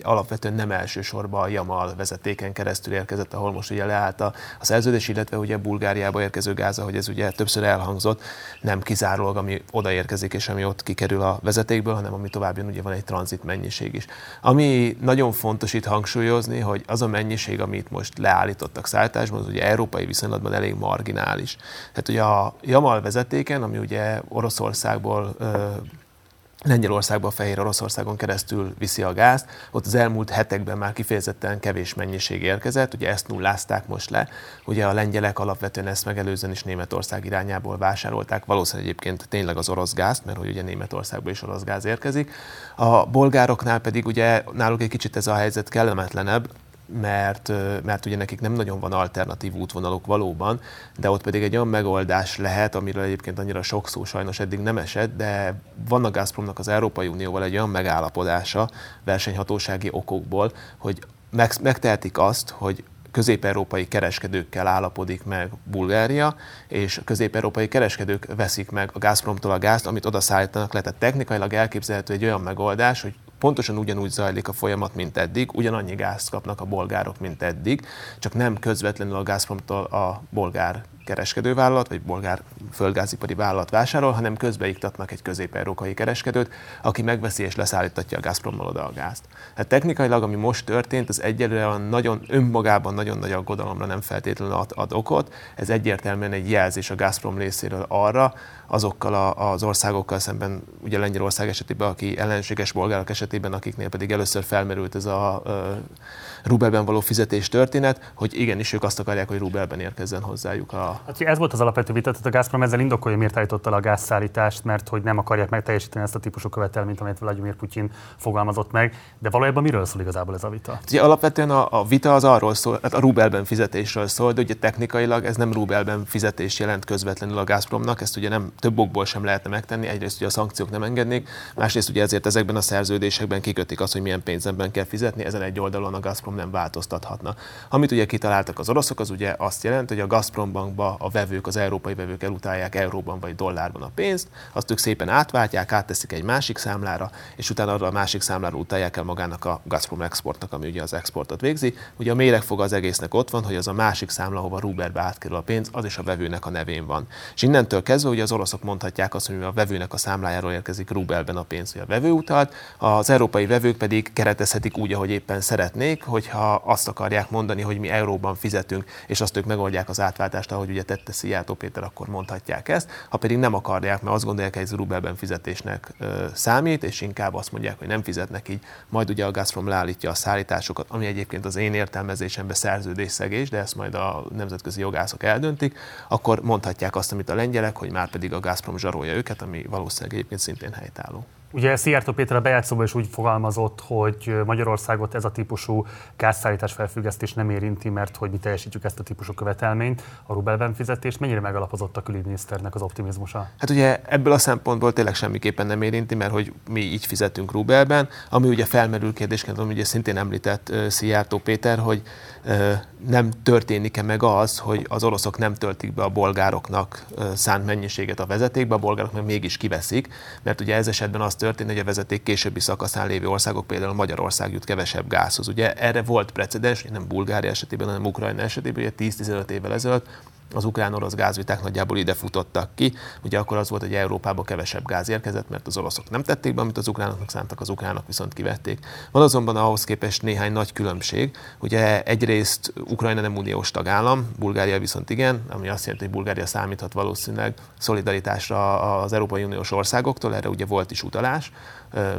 alapvetően nem elsősorban a Jamal vezetéken keresztül érkezett, ahol most ugye leállt a, a szerződés, illetve ugye Bulgáriába érkező gáz, ahogy ez ugye többször elhangzott, nem kizárólag, ami odaérkezik és ami ott kikerül a vezetékből, hanem ami tovább jön, ugye van egy tranzit mennyiség is. Ami nagyon fontos itt hangsúlyozni, hogy az a mennyiség, amit most leállítottak szállításban, az ugye európai viszonylatban elég marginális. Tehát ugye a Jamal vezetéken, ami ugye Oroszországból Lengyelországba, Fehér Oroszországon keresztül viszi a gázt. Ott az elmúlt hetekben már kifejezetten kevés mennyiség érkezett, ugye ezt nullázták most le. Ugye a lengyelek alapvetően ezt megelőzően is Németország irányából vásárolták, valószínűleg egyébként tényleg az orosz gázt, mert hogy ugye Németországból is orosz gáz érkezik. A bolgároknál pedig ugye náluk egy kicsit ez a helyzet kellemetlenebb, mert, mert ugye nekik nem nagyon van alternatív útvonaluk valóban, de ott pedig egy olyan megoldás lehet, amiről egyébként annyira sok szó sajnos eddig nem esett, de van a Gazpromnak az Európai Unióval egy olyan megállapodása versenyhatósági okokból, hogy meg, megtehetik azt, hogy közép-európai kereskedőkkel állapodik meg Bulgária, és közép-európai kereskedők veszik meg a Gazpromtól a gázt, amit oda szállítanak le. Tehát technikailag elképzelhető egy olyan megoldás, hogy pontosan ugyanúgy zajlik a folyamat, mint eddig, ugyanannyi gázt kapnak a bolgárok, mint eddig, csak nem közvetlenül a Gazpromtól a bolgár kereskedővállalat, vagy bolgár földgázipari vállalat vásárol, hanem közbeiktatnak egy közép-európai kereskedőt, aki megveszi és leszállítatja a Gazprommal oda a gázt. Hát technikailag, ami most történt, az egyelőre nagyon önmagában nagyon nagy aggodalomra nem feltétlenül ad, ad okot. Ez egyértelműen egy jelzés a Gazprom részéről arra, azokkal a, az országokkal szemben, ugye Lengyelország esetében, aki ellenséges bolgárok esetében, akiknél pedig először felmerült ez a, rubelben való fizetés történet, hogy igenis ők azt akarják, hogy rubelben érkezzen hozzájuk a... Hát, ez volt az alapvető vita, tehát a Gazprom ezzel indokolja, miért állította a gázszállítást, mert hogy nem akarják megteljesíteni ezt a típusú követelményt, amit Vladimir Putyin fogalmazott meg. De valójában miről szól igazából ez a vita? Hát, ugye alapvetően a, a vita az arról szól, hát a rubelben fizetésről szól, de ugye technikailag ez nem rubelben fizetés jelent közvetlenül a Gazpromnak, ezt ugye nem több okból sem lehetne megtenni. Egyrészt ugye a szankciók nem engednék, másrészt ugye ezért ezekben a szerződésekben kikötik azt, hogy milyen pénzemben kell fizetni, ezen egy oldalon a Gazprom nem változtathatna. Amit ugye kitaláltak az oroszok, az ugye azt jelenti, hogy a Gazprom bankba a vevők, az európai vevők elutálják euróban vagy dollárban a pénzt, azt ők szépen átváltják, átteszik egy másik számlára, és utána arra a másik számlára utálják el magának a Gazprom exportnak, ami ugye az exportot végzi. Ugye a méregfog az egésznek ott van, hogy az a másik számla, ahova Ruberbe átkerül a pénz, az is a vevőnek a nevén van. És innentől kezdve ugye az oroszok mondhatják azt, hogy a vevőnek a számlájáról érkezik rubelben a pénz, hogy a vevő utalt, az európai vevők pedig keretezhetik úgy, ahogy éppen szeretnék, hogyha azt akarják mondani, hogy mi euróban fizetünk, és azt ők megoldják az átváltást, ahogy ugye tette Szijjártó Péter, akkor mondhatják ezt. Ha pedig nem akarják, mert azt gondolják, hogy ez rubelben fizetésnek számít, és inkább azt mondják, hogy nem fizetnek így, majd ugye a Gazprom leállítja a szállításokat, ami egyébként az én értelmezésemben szerződésszegés, de ezt majd a nemzetközi jogászok eldöntik, akkor mondhatják azt, amit a lengyelek, hogy már pedig a Gazprom zsarolja őket, ami valószínűleg egyébként szintén helytálló. Ugye Szijjártó Péter a bejátszóban is úgy fogalmazott, hogy Magyarországot ez a típusú gázszállítás felfüggesztés nem érinti, mert hogy mi teljesítjük ezt a típusú követelményt, a rubelben fizetést. Mennyire megalapozott a külügyminiszternek az optimizmusa? Hát ugye ebből a szempontból tényleg semmiképpen nem érinti, mert hogy mi így fizetünk rubelben, ami ugye felmerül kérdésként, ami ugye szintén említett Szijjártó Péter, hogy nem történik-e meg az, hogy az oroszok nem töltik be a bolgároknak szánt mennyiséget a vezetékbe, a bolgárok meg mégis kiveszik, mert ugye ez esetben az történik, hogy a vezeték későbbi szakaszán lévő országok, például Magyarország jut kevesebb gázhoz. Ugye erre volt precedens, nem Bulgária esetében, hanem Ukrajna esetében, ugye 10-15 évvel ezelőtt az ukrán-orosz gázviták nagyjából ide futottak ki. Ugye akkor az volt, hogy Európába kevesebb gáz érkezett, mert az oroszok nem tették be, amit az ukránoknak szántak, az ukránok viszont kivették. Van azonban ahhoz képest néhány nagy különbség. Ugye egyrészt Ukrajna nem uniós tagállam, Bulgária viszont igen, ami azt jelenti, hogy Bulgária számíthat valószínűleg szolidaritásra az Európai Uniós országoktól, erre ugye volt is utalás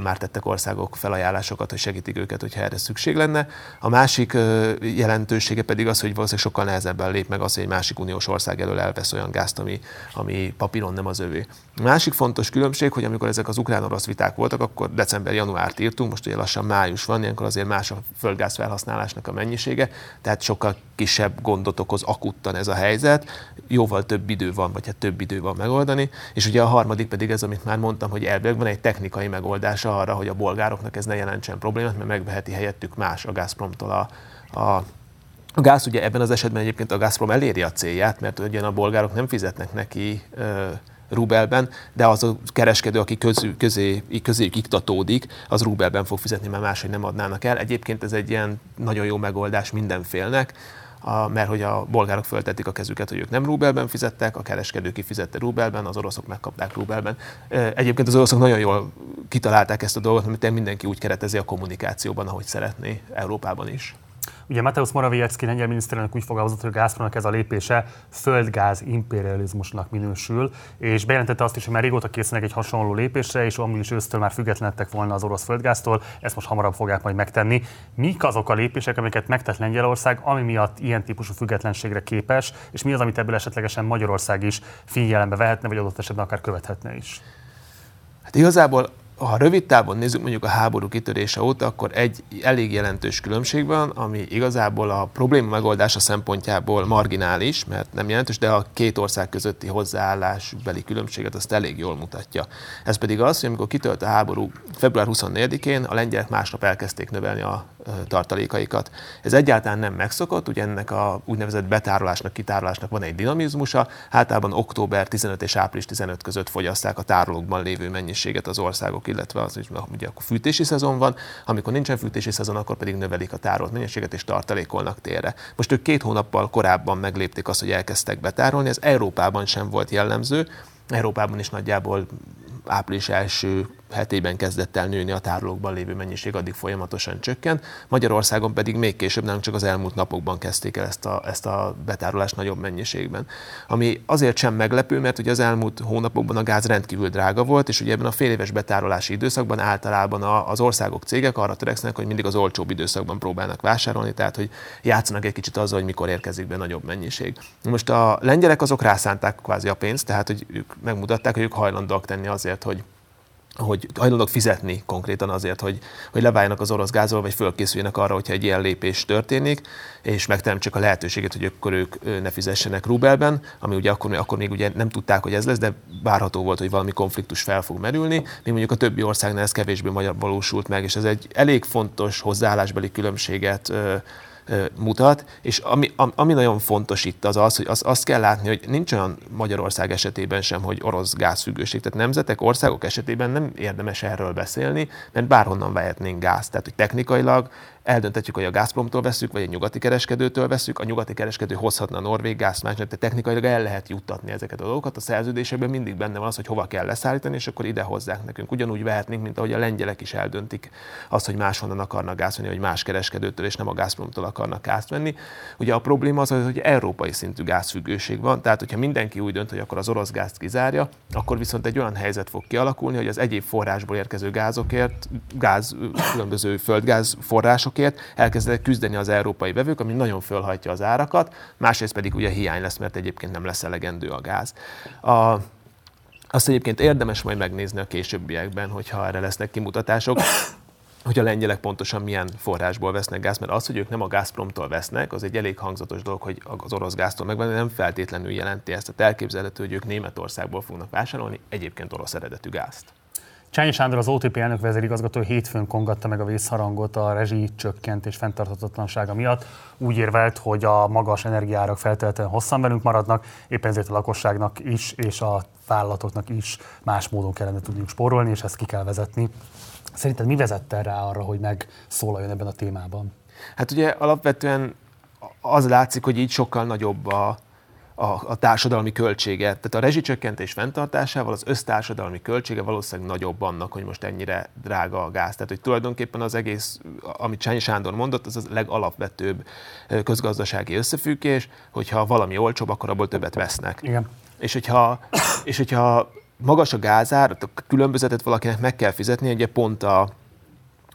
már tettek országok felajánlásokat, hogy segítik őket, hogyha erre szükség lenne. A másik jelentősége pedig az, hogy valószínűleg sokkal nehezebben lép meg az, hogy egy másik uniós ország elől elvesz olyan gázt, ami, ami papíron nem az övé. A másik fontos különbség, hogy amikor ezek az ukrán-orosz viták voltak, akkor december-januárt írtunk, most ugye lassan május van, ilyenkor azért más a földgáz felhasználásnak a mennyisége, tehát sokkal kisebb gondot okoz akuttan ez a helyzet, jóval több idő van, vagy hát több idő van megoldani, és ugye a harmadik pedig ez, amit már mondtam, hogy elvileg van egy technikai megoldása arra, hogy a bolgároknak ez ne jelentsen problémát, mert megveheti helyettük más a Gazpromtól a, a a gáz ugye ebben az esetben egyébként a Gazprom eléri a célját, mert ugyan a bolgárok nem fizetnek neki ö, rubelben, de az a kereskedő, aki közül, közé, közéjük iktatódik, az rubelben fog fizetni, mert máshogy nem adnának el. Egyébként ez egy ilyen nagyon jó megoldás mindenfélnek, a, mert hogy a bolgárok föltették a kezüket, hogy ők nem rubelben fizettek, a kereskedő kifizette rubelben, az oroszok megkapták rubelben. Egyébként az oroszok nagyon jól kitalálták ezt a dolgot, mert mindenki úgy keretezi a kommunikációban, ahogy szeretné Európában is. Ugye Mateusz Morawiecki lengyel miniszterelnök úgy fogalmazott, hogy a Gazpromnak ez a lépése földgáz imperializmusnak minősül, és bejelentette azt is, hogy már régóta készülnek egy hasonló lépésre, és amúgy is ősztől már függetlenedtek volna az orosz földgáztól, ezt most hamarabb fogják majd megtenni. Mik azok a lépések, amiket megtett Lengyelország, ami miatt ilyen típusú függetlenségre képes, és mi az, amit ebből esetlegesen Magyarország is figyelembe vehetne, vagy adott esetben akár követhetne is? Hát igazából ha rövid távon nézzük mondjuk a háború kitörése óta, akkor egy elég jelentős különbség van, ami igazából a probléma megoldása szempontjából marginális, mert nem jelentős, de a két ország közötti hozzáállásbeli különbséget azt elég jól mutatja. Ez pedig az, hogy amikor kitölt a háború február 24-én, a lengyelek másnap elkezdték növelni a tartalékaikat. Ez egyáltalán nem megszokott, ugye ennek a úgynevezett betárolásnak, kitárolásnak van egy dinamizmusa, általában október 15 és április 15 között fogyaszták a tárolókban lévő mennyiséget az országok, illetve az, hogy ugye akkor fűtési szezon van, amikor nincsen fűtési szezon, akkor pedig növelik a tárolt mennyiséget és tartalékolnak térre. Most ők két hónappal korábban meglépték azt, hogy elkezdtek betárolni, ez Európában sem volt jellemző, Európában is nagyjából április első hetében kezdett el nőni a tárolókban lévő mennyiség, addig folyamatosan csökkent. Magyarországon pedig még később, nem csak az elmúlt napokban kezdték el ezt a, ezt a betárolást nagyobb mennyiségben. Ami azért sem meglepő, mert ugye az elmúlt hónapokban a gáz rendkívül drága volt, és ugye ebben a fél éves betárolási időszakban általában az országok, cégek arra törekszenek, hogy mindig az olcsóbb időszakban próbálnak vásárolni, tehát hogy játszanak egy kicsit azzal, hogy mikor érkezik be nagyobb mennyiség. Most a lengyelek azok rászánták kvázi a pénzt, tehát hogy ők megmutatták, hogy ők hajlandóak tenni azért, hogy hogy hajlandók fizetni konkrétan azért, hogy, hogy leváljanak az orosz gázról, vagy fölkészüljenek arra, hogyha egy ilyen lépés történik, és megteremtsék a lehetőséget, hogy akkor ők ne fizessenek rubelben, ami ugye akkor, akkor még ugye nem tudták, hogy ez lesz, de várható volt, hogy valami konfliktus fel fog merülni, még mondjuk a többi országnál ez kevésbé valósult meg, és ez egy elég fontos hozzáállásbeli különbséget mutat, és ami, ami nagyon fontos itt az az, hogy az, azt kell látni, hogy nincs olyan Magyarország esetében sem, hogy orosz gázfüggőség. Tehát nemzetek, országok esetében nem érdemes erről beszélni, mert bárhonnan vehetnénk gáz. Tehát, hogy technikailag eldönthetjük, hogy a Gazpromtól veszük, vagy egy nyugati kereskedőtől veszük. A nyugati kereskedő hozhatna a norvég gázt másnak, de technikailag el lehet juttatni ezeket a dolgokat. A szerződésekben mindig benne van az, hogy hova kell leszállítani, és akkor ide hozzák nekünk. Ugyanúgy vehetnénk, mint ahogy a lengyelek is eldöntik azt, hogy máshonnan akarnak gázt venni, vagy más kereskedőtől, és nem a Gazpromtól akarnak gázt venni. Ugye a probléma az, hogy európai szintű gázfüggőség van, tehát hogyha mindenki úgy dönt, hogy akkor az orosz gázt kizárja, akkor viszont egy olyan helyzet fog kialakulni, hogy az egyéb forrásból érkező gázokért, gáz, különböző földgáz források forrásokért elkezdenek küzdeni az európai vevők, ami nagyon fölhajtja az árakat, másrészt pedig ugye hiány lesz, mert egyébként nem lesz elegendő a gáz. A, azt egyébként érdemes majd megnézni a későbbiekben, hogyha erre lesznek kimutatások, hogy a lengyelek pontosan milyen forrásból vesznek gáz, mert az, hogy ők nem a Gazpromtól vesznek, az egy elég hangzatos dolog, hogy az orosz gáztól megvenni, nem feltétlenül jelenti ezt. Tehát elképzelhető, hogy ők Németországból fognak vásárolni egyébként orosz eredetű gázt. Csányi Sándor, az OTP elnök vezérigazgató hétfőn kongatta meg a vészharangot a rezsi csökkentés fenntarthatatlansága miatt. Úgy érvelt, hogy a magas energiárak feltétlenül hosszan velünk maradnak, éppen ezért a lakosságnak is és a vállalatoknak is más módon kellene tudniuk spórolni, és ezt ki kell vezetni. Szerinted mi vezette rá arra, hogy megszólaljon ebben a témában? Hát ugye alapvetően az látszik, hogy így sokkal nagyobb a, a, a társadalmi költsége. Tehát a rezsicsökkentés fenntartásával az össztársadalmi költsége valószínűleg nagyobb annak, hogy most ennyire drága a gáz. Tehát, hogy tulajdonképpen az egész, amit Csányi Sándor mondott, az a legalapvetőbb közgazdasági összefüggés, hogyha valami olcsóbb, akkor abból többet vesznek. Igen. És hogyha, és hogyha magas a gázár, a különbözetet valakinek meg kell fizetni, ugye pont a,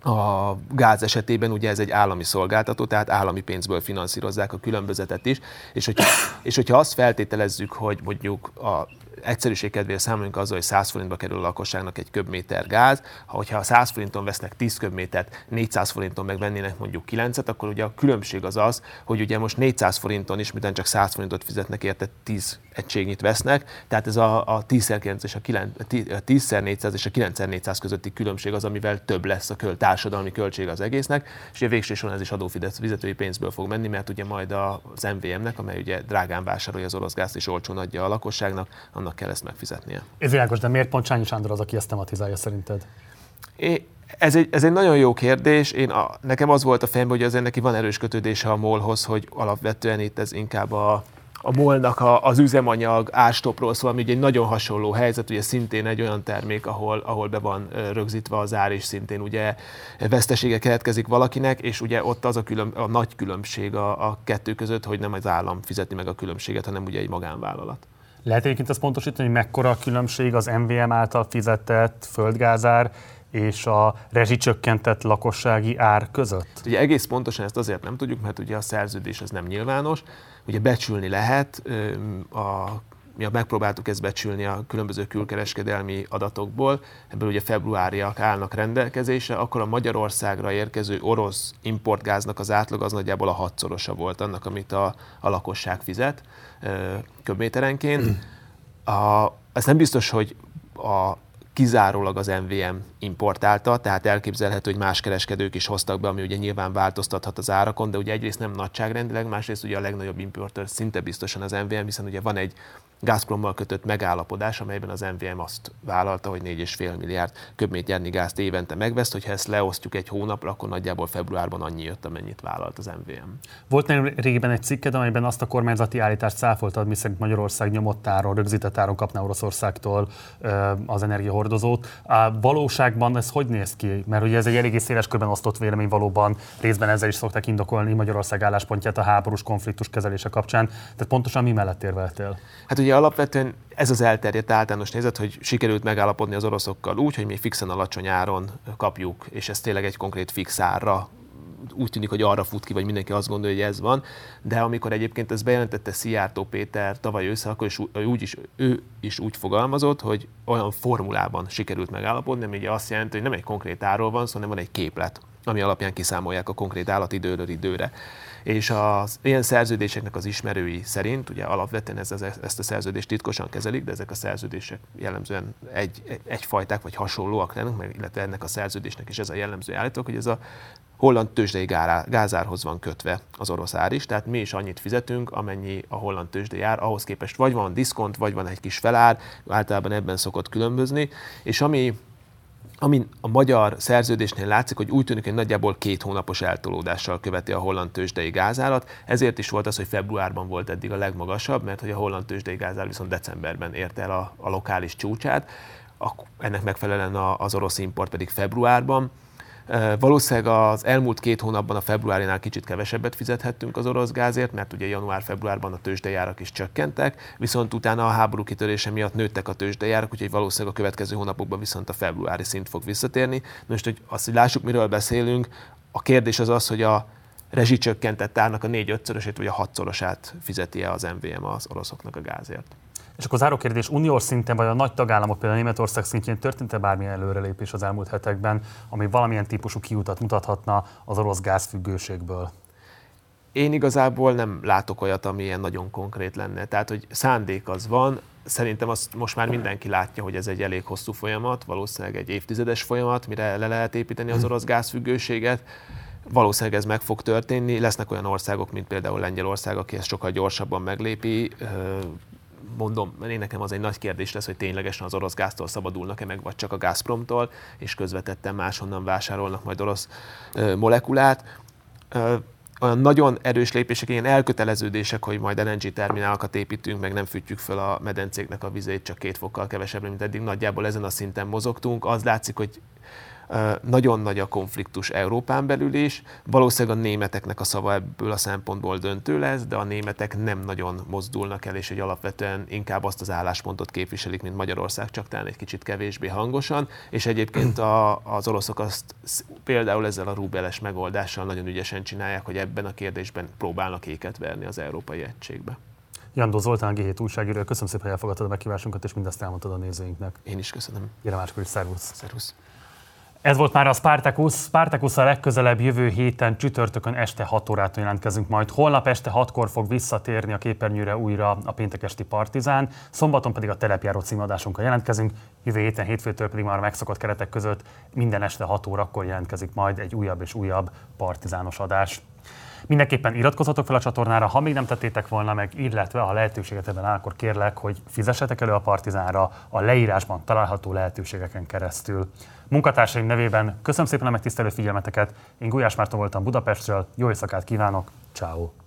a gáz esetében ugye ez egy állami szolgáltató, tehát állami pénzből finanszírozzák a különbözetet is, és hogyha, és hogyha azt feltételezzük, hogy mondjuk a egyszerűség kedvéért számoljunk azzal, hogy 100 forintba kerül a lakosságnak egy köbméter gáz, ha hogyha 100 forinton vesznek 10 köbmétert, 400 forinton megvennének mondjuk 9-et, akkor ugye a különbség az az, hogy ugye most 400 forinton is, miután csak 100 forintot fizetnek érte, 10 egységnyit vesznek, tehát ez a, a 10x és a, 9, a 10 400 és a 9x400 közötti különbség az, amivel több lesz a köl, társadalmi költség az egésznek, és a végső soron ez is adófizetői pénzből fog menni, mert ugye majd az MVM-nek, amely ugye drágán vásárolja az orosz gázt és olcsón adja a lakosságnak, annak kell ezt megfizetnie. Ez világos, de miért pont Csányi Sándor az, aki ezt tematizálja szerinted? É, ez egy, ez egy nagyon jó kérdés. Én a, nekem az volt a fejemben, hogy azért neki van erős kötődése a molhoz, hogy alapvetően itt ez inkább a, a molnak a, az üzemanyag árstopról szól, ami ugye egy nagyon hasonló helyzet, ugye szintén egy olyan termék, ahol, ahol be van rögzítve az ár, és szintén ugye vesztesége keletkezik valakinek, és ugye ott az a, külön, a nagy különbség a, a kettő között, hogy nem az állam fizeti meg a különbséget, hanem ugye egy magánvállalat. Lehet egyébként azt pontosítani, hogy mekkora a különbség az MVM által fizetett földgázár és a rezsicsökkentett lakossági ár között? Ugye egész pontosan ezt azért nem tudjuk, mert ugye a szerződés az nem nyilvános, ugye becsülni lehet, a, mi megpróbáltuk ezt becsülni a különböző külkereskedelmi adatokból, ebből ugye februáriak állnak rendelkezésre, akkor a Magyarországra érkező orosz importgáznak az átlag az nagyjából a hatszorosa volt annak, amit a, a lakosság fizet köbméterenként. A, ez nem biztos, hogy a kizárólag az MVM importálta, tehát elképzelhető, hogy más kereskedők is hoztak be, ami ugye nyilván változtathat az árakon, de ugye egyrészt nem nagyságrendileg, másrészt ugye a legnagyobb importőr szinte biztosan az MVM, hiszen ugye van egy Gazprommal kötött megállapodás, amelyben az MVM azt vállalta, hogy 4,5 milliárd köbméternyi gázt évente megvesz, hogyha ezt leosztjuk egy hónapra, akkor nagyjából februárban annyi jött, amennyit vállalt az MVM. Volt nem régiben egy cikked, amelyben azt a kormányzati állítást száfoltad, miszerint Magyarország nyomott áron, rögzített áron kapna Oroszországtól az energiahordozót. A valóságban ez hogy néz ki? Mert ugye ez egy eléggé széles körben osztott vélemény valóban, részben ezzel is szokták indokolni Magyarország álláspontját a háborús konfliktus kezelése kapcsán. Tehát pontosan mi mellett érveltél? Hát ugye alapvetően ez az elterjedt általános nézet, hogy sikerült megállapodni az oroszokkal úgy, hogy mi fixen alacsony áron kapjuk, és ez tényleg egy konkrét fix árra úgy tűnik, hogy arra fut ki, vagy mindenki azt gondolja, hogy ez van, de amikor egyébként ez bejelentette Szijjártó Péter tavaly ősszel, akkor is, úgy is, ő is úgy fogalmazott, hogy olyan formulában sikerült megállapodni, ami ugye azt jelenti, hogy nem egy konkrét árról van szó, hanem van egy képlet, ami alapján kiszámolják a konkrét állatidőről időre. És az ilyen szerződéseknek az ismerői szerint, ugye alapvetően ez, ezt a szerződést titkosan kezelik, de ezek a szerződések jellemzően egy, egyfajták vagy hasonlóak lennek, illetve ennek a szerződésnek is ez a jellemző állítók, hogy ez a holland tőzsdei gázárhoz van kötve az orosz ár is, tehát mi is annyit fizetünk, amennyi a holland tőzsdei ár, ahhoz képest vagy van diszkont, vagy van egy kis felár, általában ebben szokott különbözni, és ami ami a magyar szerződésnél látszik, hogy úgy tűnik, hogy nagyjából két hónapos eltolódással követi a holland tőzsdei gázárat. Ezért is volt az, hogy februárban volt eddig a legmagasabb, mert hogy a holland tőzsdei gázár viszont decemberben érte el a, a lokális csúcsát. Ennek megfelelően az orosz import pedig februárban. Valószínűleg az elmúlt két hónapban a februárinál kicsit kevesebbet fizethettünk az orosz gázért, mert ugye január-februárban a tőzsdejárak is csökkentek, viszont utána a háború kitörése miatt nőttek a tőzsdejárak, úgyhogy valószínűleg a következő hónapokban viszont a februári szint fog visszatérni. Most, hogy azt, hogy lássuk, miről beszélünk, a kérdés az az, hogy a rezsicsökkentett árnak a négy-ötszörösét vagy a hatszorosát fizeti -e az MVM az oroszoknak a gázért. És akkor záró kérdés, uniós szinten vagy a nagy tagállamok, például Németország szintjén történt-e bármilyen előrelépés az elmúlt hetekben, ami valamilyen típusú kiutat mutathatna az orosz gázfüggőségből? Én igazából nem látok olyat, ami ilyen nagyon konkrét lenne. Tehát, hogy szándék az van, szerintem azt most már mindenki látja, hogy ez egy elég hosszú folyamat, valószínűleg egy évtizedes folyamat, mire le lehet építeni az orosz gázfüggőséget. Valószínűleg ez meg fog történni. Lesznek olyan országok, mint például Lengyelország, aki ezt sokkal gyorsabban meglépi mondom, mert én nekem az egy nagy kérdés lesz, hogy ténylegesen az orosz gáztól szabadulnak-e meg, vagy csak a Gazpromtól, és közvetetten máshonnan vásárolnak majd orosz molekulát. Olyan nagyon erős lépések, ilyen elköteleződések, hogy majd LNG terminálokat építünk, meg nem fűtjük fel a medencéknek a vizét csak két fokkal kevesebbre, mint eddig. Nagyjából ezen a szinten mozogtunk. Az látszik, hogy nagyon nagy a konfliktus Európán belül is. Valószínűleg a németeknek a szava ebből a szempontból döntő lesz, de a németek nem nagyon mozdulnak el, és egy alapvetően inkább azt az álláspontot képviselik, mint Magyarország, csak talán egy kicsit kevésbé hangosan. És egyébként a, az oroszok azt például ezzel a rubeles megoldással nagyon ügyesen csinálják, hogy ebben a kérdésben próbálnak éket verni az európai egységbe. Jandó Zoltán, G7 újságíró, köszönöm szépen, hogy elfogadtad a meghívásunkat, és mindezt elmondtad a nézőinknek. Én is köszönöm. Gyere máskor is, szervusz. Szervusz. Ez volt már a Spartacus. Spartacus a legközelebb jövő héten csütörtökön este 6 órától jelentkezünk majd. Holnap este 6-kor fog visszatérni a képernyőre újra a péntekesti Partizán, szombaton pedig a telepjáró címadásunkkal jelentkezünk, jövő héten hétfőtől pedig már a megszokott keretek között minden este 6 órakor jelentkezik majd egy újabb és újabb partizános adás. Mindenképpen iratkozzatok fel a csatornára, ha még nem tettétek volna meg, illetve ha lehetőséget ebben áll, akkor kérlek, hogy fizessetek elő a Partizánra a leírásban található lehetőségeken keresztül. Munkatársaim nevében. Köszönöm szépen a megtisztelő figyelmeteket, én Gulyás Márton voltam Budapestről, jó éjszakát kívánok, ciao.